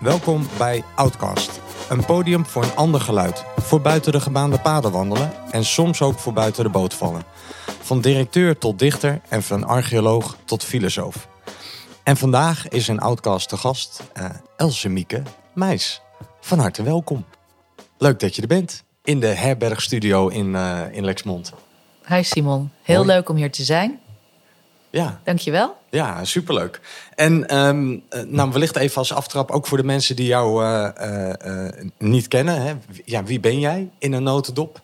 Welkom bij Outcast. Een podium voor een ander geluid. Voor buiten de gebaande paden wandelen en soms ook voor buiten de boot vallen. Van directeur tot dichter en van archeoloog tot filosoof. En vandaag is een Outcast te gast uh, Else Mieke Meis. Van harte welkom. Leuk dat je er bent in de herbergstudio in, uh, in Lexmond. Hi Simon, heel Hoi. leuk om hier te zijn. Ja. Dankjewel. Ja, superleuk. En um, nou, wellicht even als aftrap, ook voor de mensen die jou uh, uh, niet kennen. Hè. Ja, wie ben jij in een notendop?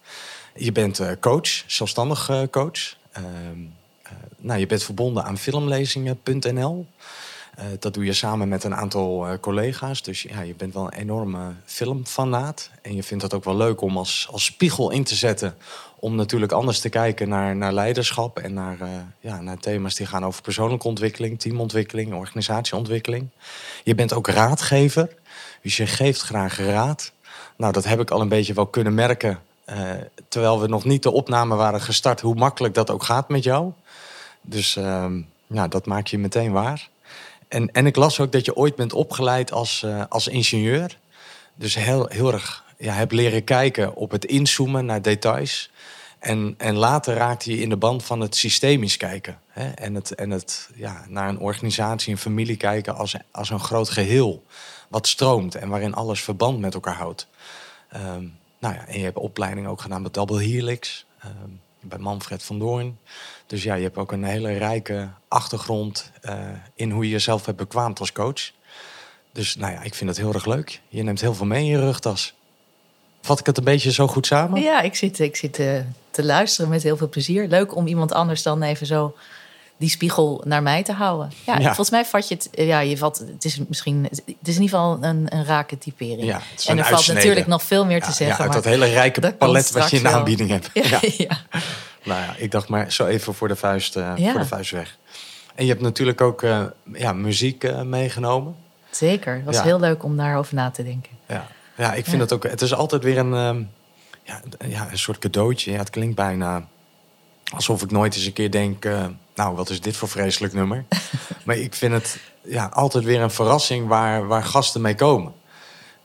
Je bent coach, zelfstandig coach. Ehm, nou, je bent verbonden aan filmlezingen.nl. dat doe je samen met een aantal collega's. Dus ja, je bent wel een enorme filmfanaat. En je vindt het ook wel leuk om als, als spiegel in te zetten om natuurlijk anders te kijken naar, naar leiderschap en naar, uh, ja, naar thema's die gaan over persoonlijke ontwikkeling, teamontwikkeling, organisatieontwikkeling. Je bent ook raadgever, dus je geeft graag raad. Nou, dat heb ik al een beetje wel kunnen merken, uh, terwijl we nog niet de opname waren gestart, hoe makkelijk dat ook gaat met jou. Dus uh, ja, dat maak je meteen waar. En, en ik las ook dat je ooit bent opgeleid als, uh, als ingenieur. Dus heel, heel erg ja, heb leren kijken op het inzoomen naar details. En, en later raakte je in de band van het systemisch kijken. Hè? En, het, en het ja, naar een organisatie, een familie kijken als, als een groot geheel. Wat stroomt en waarin alles verband met elkaar houdt. Um, nou ja, en je hebt opleiding ook gedaan bij Double Helix. Um, bij Manfred van Doorn. Dus ja, je hebt ook een hele rijke achtergrond uh, in hoe je jezelf hebt bekwaamd als coach. Dus nou ja, ik vind het heel erg leuk. Je neemt heel veel mee in je rugtas. Vat ik het een beetje zo goed samen? Ja, ik zit, ik zit uh, te luisteren met heel veel plezier. Leuk om iemand anders dan even zo die spiegel naar mij te houden. Ja, volgens mij vat je het. Eh, ja, je vat. Het is misschien. Het is in ieder geval een, een rake typering. Ja, en er valt natuurlijk nog veel meer te zeggen. Ja, uit dat hele rijke palet wat je in de aanbieding hebt. Ja, Nou ja, ik dacht maar zo even voor de vuist, uh, voor de vuist weg. En je hebt natuurlijk ook uh, ja, muziek uh, meegenomen. Zeker. Het was heel leuk om daarover na te denken. Ja, ja ik vind het ook. Het is altijd weer een. Um, ja, ja, een soort cadeautje. Ja, het klinkt bijna alsof ik nooit eens een keer denk... Uh, nou, wat is dit voor vreselijk nummer? maar ik vind het ja, altijd weer een verrassing waar, waar gasten mee komen.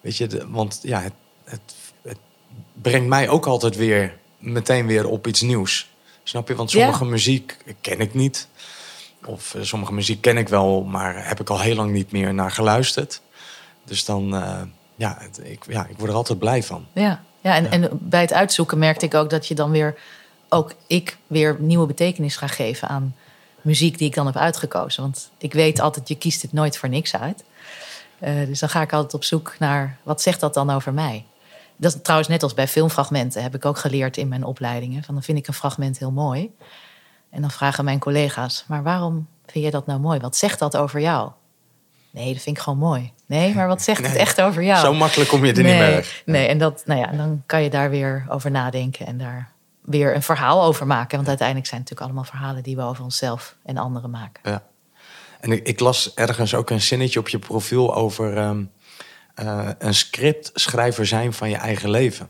Weet je, de, want ja, het, het, het, brengt mij ook altijd weer meteen weer op iets nieuws. Snap je? Want sommige ja. muziek ken ik niet. Of uh, sommige muziek ken ik wel, maar heb ik al heel lang niet meer naar geluisterd. Dus dan, uh, ja, ik, ja, ik word er altijd blij van. Ja. Ja, en, en bij het uitzoeken merkte ik ook dat je dan weer, ook ik weer nieuwe betekenis ga geven aan muziek die ik dan heb uitgekozen. Want ik weet altijd, je kiest het nooit voor niks uit. Uh, dus dan ga ik altijd op zoek naar, wat zegt dat dan over mij? Dat is trouwens net als bij filmfragmenten, heb ik ook geleerd in mijn opleidingen. Van dan vind ik een fragment heel mooi. En dan vragen mijn collega's, maar waarom vind je dat nou mooi? Wat zegt dat over jou? Nee, dat vind ik gewoon mooi. Nee, maar wat zegt het echt over jou? Zo makkelijk kom je er nee, niet meer weg. Nee, en dat, nou ja, dan kan je daar weer over nadenken en daar weer een verhaal over maken. Want uiteindelijk zijn het natuurlijk allemaal verhalen die we over onszelf en anderen maken. Ja. En ik, ik las ergens ook een zinnetje op je profiel over um, uh, een scriptschrijver zijn van je eigen leven.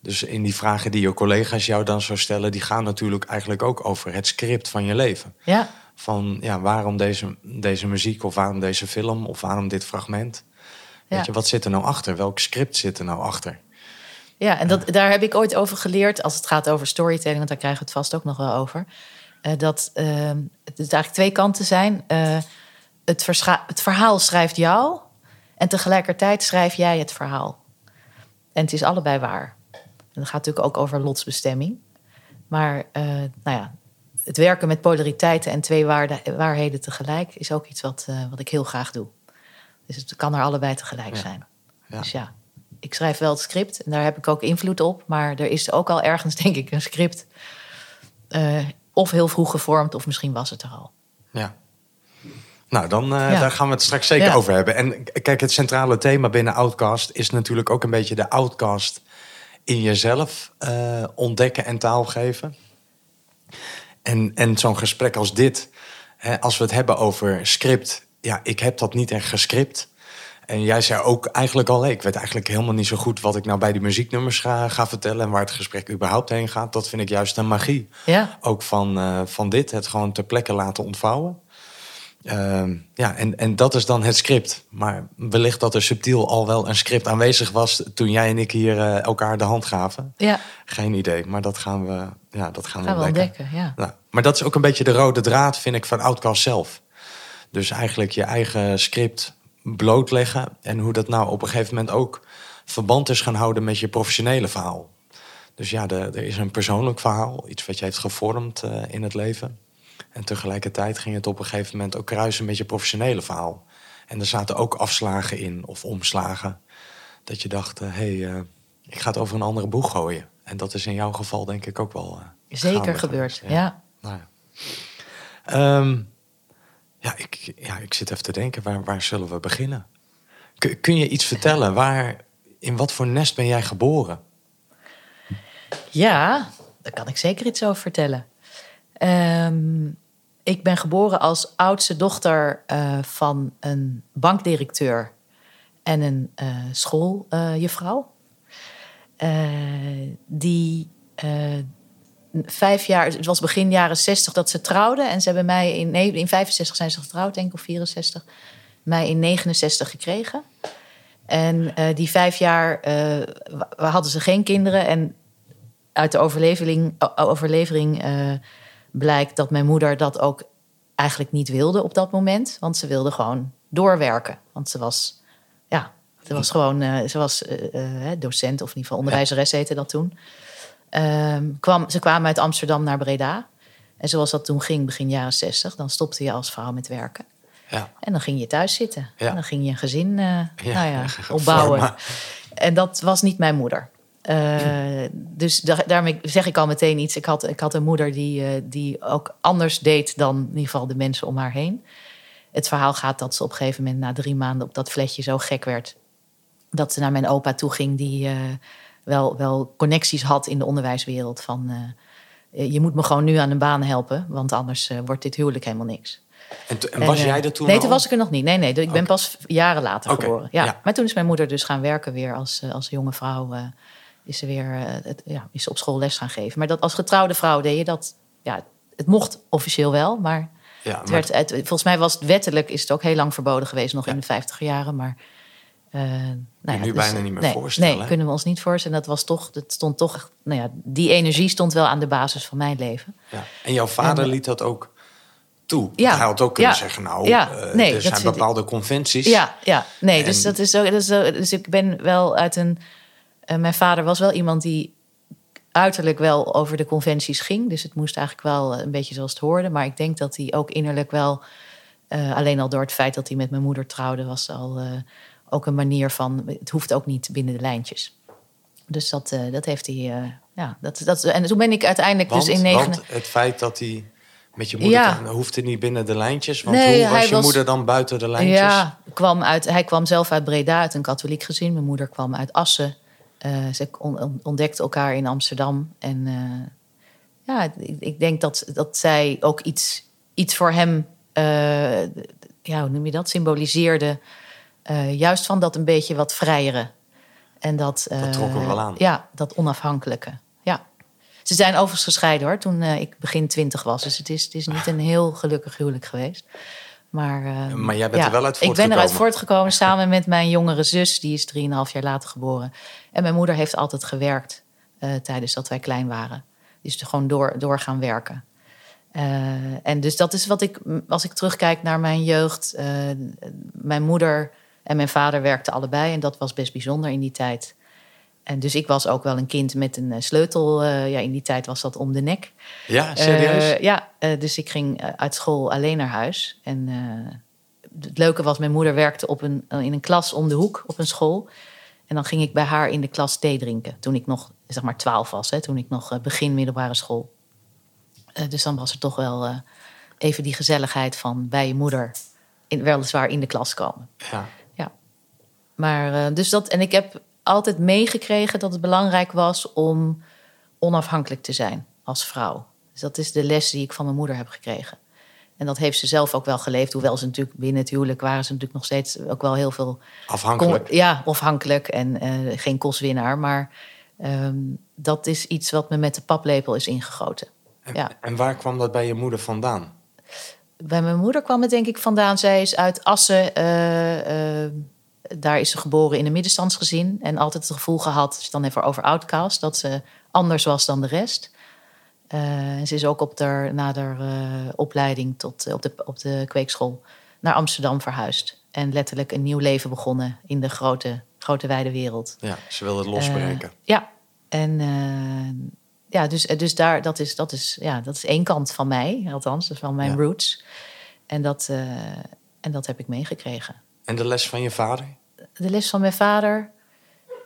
Dus in die vragen die je collega's jou dan zo stellen, die gaan natuurlijk eigenlijk ook over het script van je leven. Ja van ja, waarom deze, deze muziek of waarom deze film of waarom dit fragment. Ja. Weet je, wat zit er nou achter? Welk script zit er nou achter? Ja, en dat, daar heb ik ooit over geleerd als het gaat over storytelling, want daar krijgen we het vast ook nog wel over. Uh, dat uh, het eigenlijk twee kanten zijn. Uh, het, het verhaal schrijft jou en tegelijkertijd schrijf jij het verhaal. En het is allebei waar. En dat gaat natuurlijk ook over lotsbestemming. Maar nou ja, het werken met polariteiten en twee waarheden tegelijk is ook iets wat, uh, wat ik heel graag doe. Dus het kan er allebei tegelijk ja. zijn. Ja. Dus ja, ik schrijf wel het script en daar heb ik ook invloed op. Maar er is ook al ergens, denk ik, een script. Uh, of heel vroeg gevormd, of misschien was het er al. Ja. Nou, dan uh, ja. daar gaan we het straks zeker over hebben. En kijk, het centrale thema binnen Outcast is natuurlijk ook een beetje de Outcast in jezelf ontdekken en taal geven. En, en zo'n gesprek als dit, hè, als we het hebben over script, ja, ik heb dat niet echt gescript. En jij zei ook eigenlijk al, ik weet eigenlijk helemaal niet zo goed wat ik nou bij die muzieknummers ga, ga vertellen en waar het gesprek überhaupt heen gaat. Dat vind ik juist een magie. Ja. Ook van, uh, van dit, het gewoon ter plekke laten ontvouwen. Ehm, ja, en, en dat is dan het script. Maar wellicht dat er subtiel al wel een script aanwezig was toen jij en ik hier eh, elkaar de hand gaven. Ja. Geen idee, maar dat gaan we, ja, dat gaan, Gaan we ontdekken. ja. Nou, maar dat is ook een beetje de rode draad, vind ik, van Outcast zelf. Dus eigenlijk je eigen script blootleggen. En hoe dat nou op een gegeven moment ook verband is gaan houden met je professionele verhaal. Dus ja, er, er is een persoonlijk verhaal, iets wat je heeft gevormd eh, in het leven. En tegelijkertijd ging het op een gegeven moment ook kruisen met je professionele verhaal. En er zaten ook afslagen in of omslagen. Dat je dacht, hé, hey, eh, ik ga het over een andere boeg gooien. En dat is in jouw geval denk ik ook wel. eh, Zeker gebeurd, geweest. ja. Nou ja. Ehm, ja, ik, ja, ik zit even te denken, waar, waar zullen we beginnen? Kun, kun je iets vertellen? Waar, in wat voor nest ben jij geboren? Ja, daar kan ik zeker iets over vertellen. Ehm, ik ben geboren als oudste dochter eh, van een bankdirecteur en een eh, schooljuffrouw. Eh, die vijf jaar, het was begin jaren 60 dat ze trouwden. En ze hebben mij in, nee, in 65 zijn ze getrouwd, denk ik, of 64. Mij in 69 gekregen. En die vijf jaar wa- hadden ze geen kinderen. En uit de overlevering, blijkt dat mijn moeder dat ook eigenlijk niet wilde op dat moment. Want ze wilde gewoon doorwerken. Want ze was, ja, ze was gewoon, eh, ze was eh, eh, docent of in ieder geval onderwijzeres heette dat toen. Ehm, kwam, ze kwamen uit Amsterdam naar Breda. En zoals dat toen ging, begin jaren 60, dan stopte je als vrouw met werken. Ja, En dan ging je thuis zitten. Ja. En dan ging je een gezin nou ja, vormen. opbouwen. En dat was niet mijn moeder. Eh, Dus da- daarmee zeg ik al meteen iets. Ik had, ik had een moeder die, eh, die ook anders deed dan in ieder geval de mensen om haar heen. Het verhaal gaat dat ze op een gegeven moment na drie maanden op dat fletje zo gek werd. Dat ze naar mijn opa toe ging, die eh, wel, wel connecties had in de onderwijswereld. Van je moet me gewoon nu aan een baan helpen, want anders wordt dit huwelijk helemaal niks. en, was En, jij er toen Nee, toen was ik er nog niet. Nee, nee, ik ben pas jaren later geboren. Ja. ja. Maar toen is mijn moeder dus gaan werken weer als, als jonge vrouw. Is ze weer eh, het, ja, is ze op school les gaan geven. Maar dat als getrouwde vrouw deed je dat. Ja, het mocht officieel wel, maar, Ja, het werd, het, volgens mij was het wettelijk is het ook heel lang verboden geweest, nog Ja. in de 50 jaren. Maar eh, nou ja, nu bijna niet meer nee, voorstellen, Nee, hè? kunnen we ons niet voorstellen. Dat was toch, dat stond toch, nou ja, die energie stond wel aan de basis van mijn leven. ja. En jouw vader En- liet dat ook toe. Ja. Hij had ook kunnen Ja. zeggen, nou, Ja. eh, Nee, er zijn bepaalde conventies. Ja, ja. Nee, dus dat is zo. Dat is zo dus ik ben wel uit een. Eh, mijn vader was wel iemand die uiterlijk wel over de conventies ging. Dus het moest eigenlijk wel eh, een beetje zoals het hoorde. Maar ik denk dat hij ook innerlijk wel. eh, alleen al door het feit dat hij met mijn moeder trouwde, was al ook een manier van. Het hoeft ook niet binnen de lijntjes. Dus dat, dat heeft hij. ja, dat, dat, en toen ben ik uiteindelijk Want, dus in negen. want het feit dat hij met je moeder... Ja. kan- hoefde niet binnen de lijntjes. Want Nee, hoe was je was- moeder dan buiten de lijntjes? Ja, kwam uit, hij kwam zelf uit Breda, uit een katholiek gezin. Mijn moeder kwam uit Assen. Eh, ze on- on- ontdekten elkaar in Amsterdam. En eh, ja, ik, ik denk dat, dat zij ook iets, iets voor hem, eh, ja, hoe noem je dat, symboliseerde. Juist van dat een beetje wat vrijere. En dat, Dat trok hem wel aan. Ja, dat onafhankelijke. Ja. Ze zijn overigens gescheiden hoor, toen ik begin twintig was. Dus het is, het is niet een heel gelukkig huwelijk geweest. Maar, eh, Maar jij bent er wel uit Ik ben voortgekomen. eruit voortgekomen samen met mijn jongere zus. Die is 3,5 jaar later geboren. En mijn moeder heeft altijd gewerkt eh, tijdens dat wij klein waren. Er gewoon door, door gaan werken. Eh, en dus dat is wat ik, als ik terugkijk naar mijn jeugd. eh, mijn moeder en mijn vader werkten allebei. En dat was best bijzonder in die tijd. En dus ik was ook wel een kind met een eh, sleutel. eh, ja, in die tijd was dat om de nek. Ja, serieus? Eh, ja, dus ik ging uit school alleen naar huis. En het leuke was, mijn moeder werkte op een, in een klas om de hoek op een school. En dan ging ik bij haar in de klas thee drinken. Toen ik nog, zeg maar, twaalf was. Hè, toen ik nog begin middelbare school. Dus dan was er toch wel even die gezelligheid van bij je moeder... In, weliswaar in de klas komen. ja. Maar eh, dus dat, en ik heb altijd meegekregen dat het belangrijk was om onafhankelijk te zijn als vrouw. Dus dat is de les die ik van mijn moeder heb gekregen. En dat heeft ze zelf ook wel geleefd. Hoewel ze natuurlijk binnen het huwelijk waren ze natuurlijk nog steeds ook wel heel veel. Afhankelijk. Kon- ja, afhankelijk en eh, geen kostwinnaar. Maar ehm, dat is iets wat me met de paplepel is ingegoten. En, ja. en waar kwam dat bij je moeder vandaan? bij mijn moeder kwam het denk ik vandaan. Zij is uit Assen. eh, eh, daar is ze geboren in een middenstandsgezin. En altijd het gevoel gehad, als je dan even over outcast... dat ze anders was dan de rest. Eh, ze is ook op de, na de eh, opleiding tot, op, de, op de kweekschool naar Amsterdam verhuisd. En letterlijk een nieuw leven begonnen in de grote, grote wijde wereld. Ja, ze wilde het losbreken. Eh, ja, en eh, ja, dus, dus daar, dat, is, dat, is, ja, dat is één kant van mij, althans, van mijn Ja. roots. En dat, eh, en dat heb ik meegekregen. En de les van je vader? De les van mijn vader.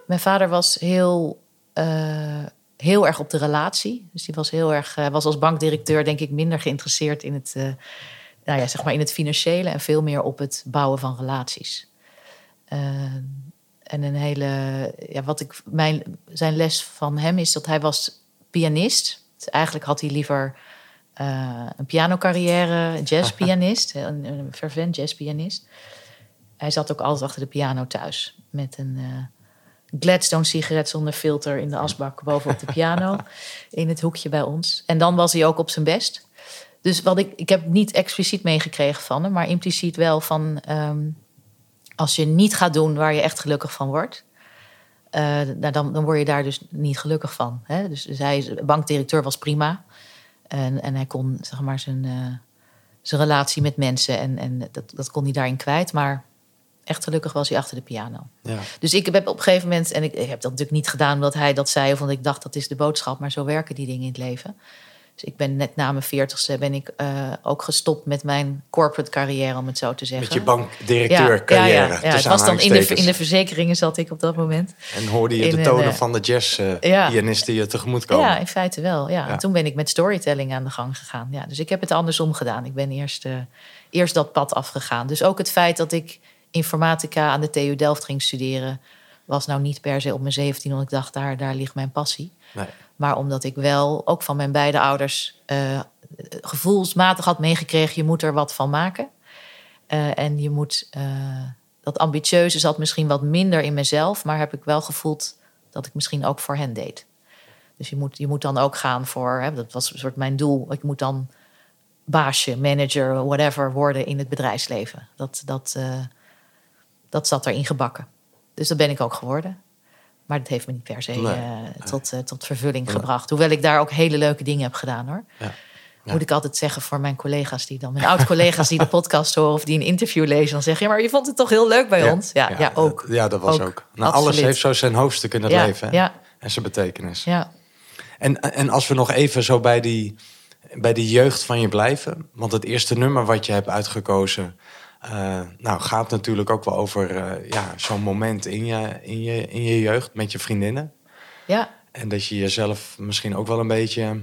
Mijn vader was heel, eh, heel erg op de relatie. Dus die was heel erg, eh, was als bankdirecteur, denk ik, minder geïnteresseerd in het, eh, nou ja, zeg maar in het financiële en veel meer op het bouwen van relaties. En een hele, ja, wat ik, mijn, zijn les van hem is dat hij was pianist. Dus eigenlijk had hij liever een pianocarrière, jazzpianist, een, een fervent jazzpianist. Hij zat ook altijd achter de piano thuis met een eh, Gladstone sigaret zonder filter in de asbak bovenop de piano in het hoekje bij ons. En dan was hij ook op zijn best. Dus wat ik, ik heb niet expliciet meegekregen van hem, maar impliciet wel van ehm, als je niet gaat doen waar je echt gelukkig van wordt, eh, nou, dan, dan word je daar dus niet gelukkig van. Hè? Dus, dus hij, bankdirecteur was prima. En, en hij kon zeg maar zijn, eh, zijn relatie met mensen en, en dat, dat kon hij daarin kwijt. Maar echt gelukkig was hij achter de piano. Ja. Dus ik heb op een gegeven moment, en ik, ik heb dat natuurlijk niet gedaan omdat hij dat zei of omdat ik dacht dat is de boodschap, maar zo werken die dingen in het leven. Dus ik ben net na mijn veertigste ben ik eh, ook gestopt met mijn corporate carrière, om het zo te zeggen. Met je bankdirecteur carrière. Ja, ja, ja. het was dan in de, in de verzekeringen zat ik op dat moment. En hoorde je in de tonen eh, van de ja. jazz-pianisten je tegemoet komen? Ja, in feite wel. Ja. Ja. En toen ben ik met storytelling aan de gang gegaan. Ja, dus ik heb het andersom gedaan. Ik ben eerst, eerst dat pad afgegaan. Dus ook het feit dat ik informatica aan de TU Delft ging studeren... was nou niet per se op mijn 17, want ik dacht, daar, daar ligt mijn passie. Nee. Maar omdat ik wel ook van mijn beide ouders eh, gevoelsmatig had meegekregen... je moet er wat van maken. Eh, en je moet... eh, dat ambitieuze zat misschien wat minder in mezelf... maar heb ik wel gevoeld dat ik misschien ook voor hen deed. Dus je moet, je moet dan ook gaan voor... Hè, dat was een soort mijn doel. Ik moet dan baasje, manager, whatever worden in het bedrijfsleven. Dat, dat, dat zat erin gebakken. Dus dat ben ik ook geworden. Maar dat heeft me niet per se Nee, eh, tot, eh, tot vervulling Nee. gebracht. Hoewel ik daar ook hele leuke dingen heb gedaan hoor. Ja. Ja. Moet ik altijd zeggen voor mijn collega's die dan, mijn oud-collega's die de podcast horen of die een interview lezen, dan zeggen: Ja, maar je vond het toch heel leuk bij ons? Ja, ja, ook. Ja, dat was ook. Ook. Nou, alles heeft zo zijn hoofdstuk in het leven. hè? En zijn betekenis. ja. En, en als we nog even zo bij die, bij die jeugd van je blijven. Want het eerste nummer wat je hebt uitgekozen. Eh, nou, gaat natuurlijk ook wel over eh, ja, zo'n moment in je, in, je, in je jeugd met je vriendinnen. ja. En dat je jezelf misschien ook wel een beetje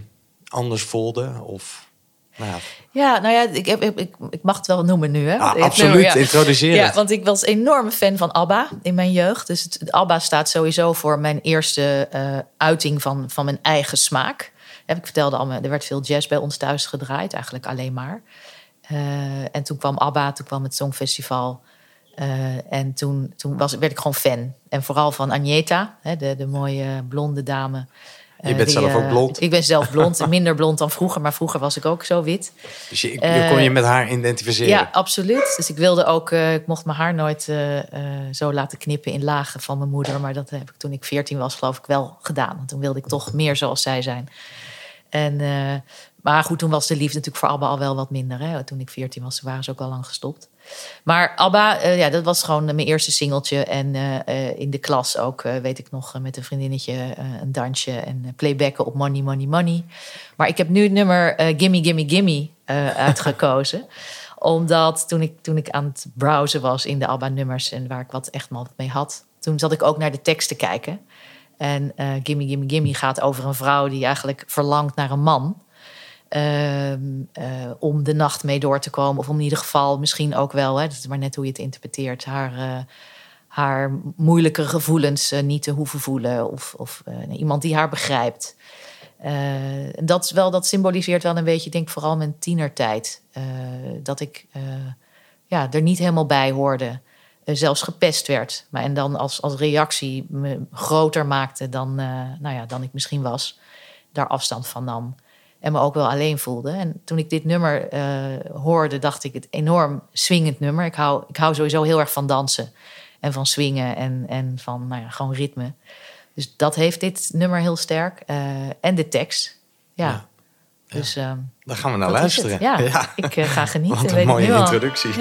anders voelde. Of, nou ja, Ja, nou ja, ik, ik, ik, ik mag het wel noemen nu. Hè? ah, absoluut, nummer, ja. introduceer Ja, het. want ik was een enorme fan van ABBA in mijn jeugd. Dus het, ABBA staat sowieso voor mijn eerste eh, uiting van, van mijn eigen smaak. Heb ik vertelde al, er werd veel jazz bij ons thuis gedraaid, eigenlijk alleen maar. Eh, en toen kwam ABBA, toen kwam het Songfestival. Eh, en toen, toen was, werd ik gewoon fan. En vooral van Agneta, hè, de, de mooie blonde dame. Je Eh, bent die, zelf ook eh, blond. Ik ben zelf blond, minder blond dan vroeger. Maar vroeger was ik ook zo wit. Dus je, je eh, kon je met haar identificeren. Ja, absoluut. Dus ik wilde ook, eh, ik mocht mijn haar nooit eh, eh, zo laten knippen in lagen van mijn moeder. Maar dat heb ik toen ik 14 was, geloof ik, wel gedaan. Want toen wilde ik toch meer zoals zij zijn. En, eh, maar goed, toen was de liefde natuurlijk voor Abba al wel wat minder. Hè? Toen ik 14 was, waren ze ook al lang gestopt. Maar Abba, eh, ja, dat was gewoon mijn eerste singeltje. En eh, eh, in de klas ook, eh, weet ik nog, eh, met een vriendinnetje eh, een dansje en eh, playbacken op Money, Money, Money. Maar ik heb nu het nummer eh, Gimme, Gimme, Gimme eh, uitgekozen. Omdat toen ik, toen ik aan het browsen was in de ABBA-nummers... en waar ik wat echt mal mee had... toen zat ik ook naar de tekst te kijken. En eh Gimme, Gimme, Gimme gaat over een vrouw... die eigenlijk verlangt naar een man... Ehm, eh, om de nacht mee door te komen. Of om in ieder geval misschien ook wel... Hè, dat is maar net hoe je het interpreteert... haar, eh, haar moeilijke gevoelens eh, niet te hoeven voelen. Of, of iemand die haar begrijpt. Dat, is wel, dat symboliseert wel een beetje, denk vooral mijn tienertijd. Dat ik ja, er niet helemaal bij hoorde. Zelfs gepest werd. Maar en dan als, als reactie me groter maakte dan, nou ja, dan ik misschien was. Daar afstand van nam. En me ook wel alleen voelde. En toen ik dit nummer eh, hoorde, dacht ik het enorm swingend nummer. Ik hou, ik hou sowieso heel erg van dansen. En van swingen en, en van nou ja, gewoon ritme. Dus dat heeft dit nummer heel sterk. Eh, en de tekst. Ja. Dus, ehm, Daar gaan we naar luisteren. Ja, ik eh, ga genieten. Wat een mooie introductie.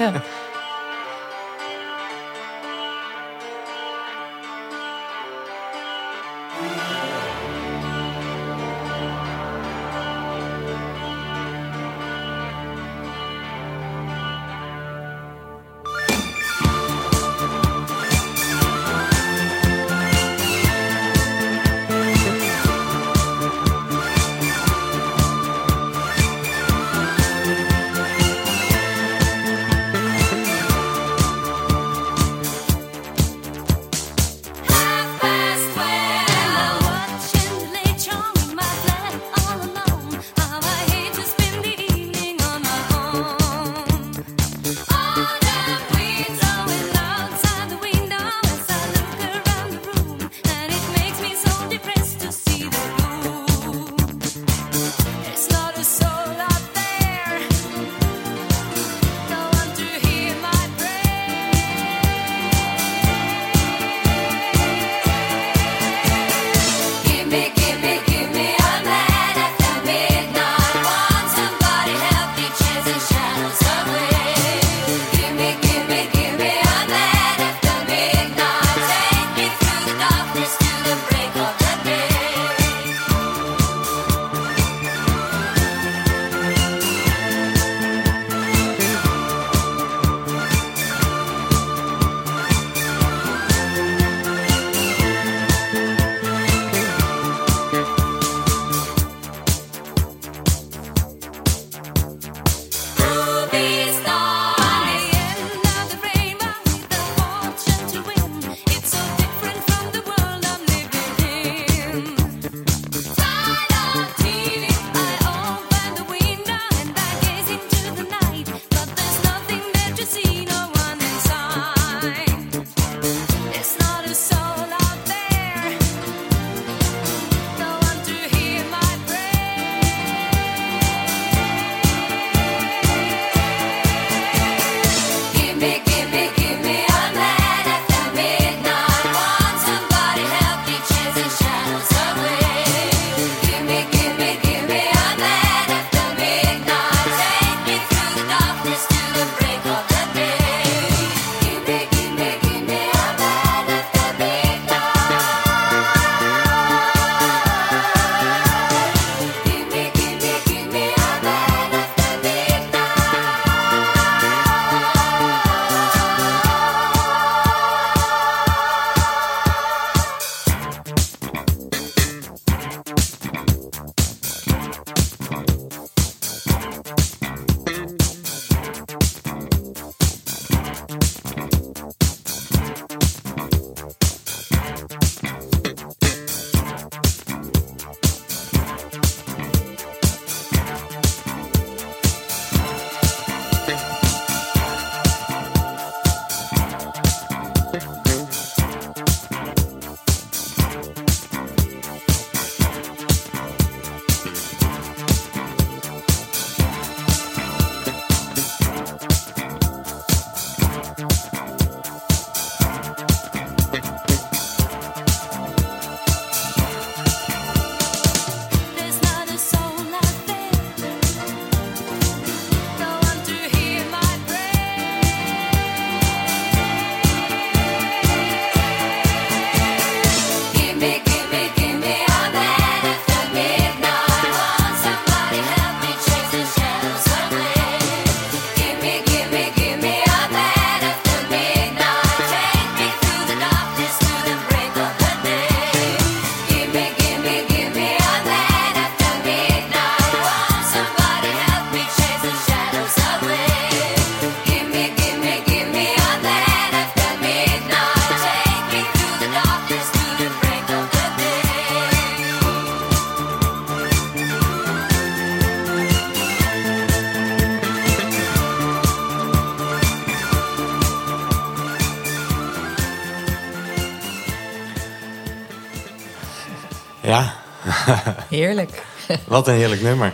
Heerlijk. Wat een heerlijk nummer.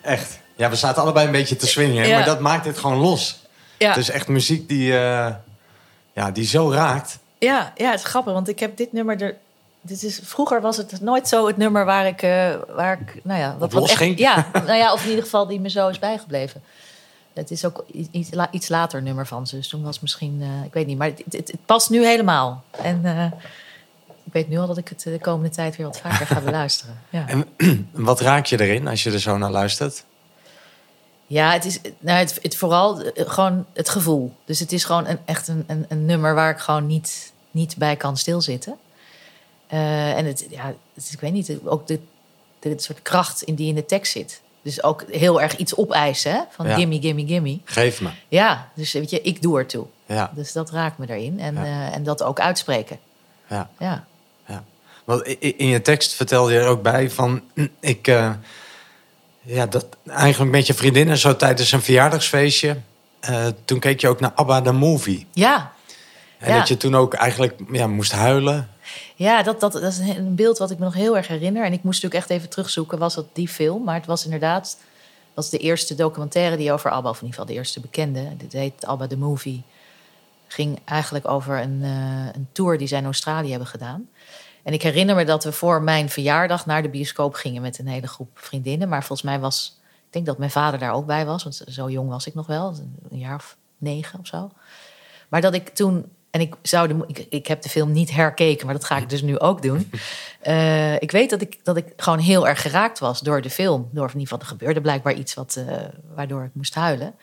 Echt. Ja, we zaten allebei een beetje te swingen, maar dat maakt dit gewoon los. Ja. Het is echt muziek die, eh, ja, die zo raakt. Ja, ja, het is grappig, want ik heb dit nummer er dit is, vroeger was het nooit zo het nummer waar ik, uh, waar ik nou ja, wat, wat echt, ja, nou ja, of in ieder geval die me zo is bijgebleven. Het is ook iets, iets later nummer van ze, dus toen was misschien, eh, ik weet niet, maar het, past nu helemaal. En weet nu al dat ik het de komende tijd weer wat vaker ga beluisteren. Ja. En wat raak je erin als je er zo naar luistert? Ja, het is nou, het, het vooral eh, gewoon het gevoel. Dus het is gewoon een, echt een, een, een nummer waar ik gewoon niet, niet bij kan stilzitten. Eh, en het, ja, het ik weet niet, ook de, de soort kracht in die in de tekst zit. Dus ook heel erg iets opeisen, hè? Van Ja. gimme, gimme, gimme. Geef me. Ja, dus weet je, ik doe ertoe. Ja, Dus dat raakt me erin. En, Ja. eh, en dat ook uitspreken. Ja, ja. Want in je tekst vertelde je er ook bij van... Ik, eh, ja, dat eigenlijk met je vriendinnen zo tijdens een verjaardagsfeestje... eh, toen keek je ook naar ABBA the Movie. ja En Ja. dat je toen ook eigenlijk ja, moest huilen. Ja, dat, dat, dat is een beeld wat ik me nog heel erg herinner. En ik moest natuurlijk echt even terugzoeken, was dat die film? Maar het was inderdaad was de eerste documentaire die over ABBA, of in ieder geval de eerste bekende. Dit heet ABBA The Movie. Ging eigenlijk over een, eh, een tour die zij in Australië hebben gedaan. En ik herinner me dat we voor mijn verjaardag naar de bioscoop gingen met een hele groep vriendinnen. Maar volgens mij was, ik denk dat mijn vader daar ook bij was, want zo jong was ik nog wel, een jaar of negen of zo. Maar dat ik toen, en ik, zou de, ik, ik heb de film niet herkeken, maar dat ga ik dus nu ook doen. Eh, ik weet dat ik, dat ik gewoon heel erg geraakt was door de film. Door in ieder geval, er gebeurde blijkbaar iets wat, eh, waardoor ik moest huilen.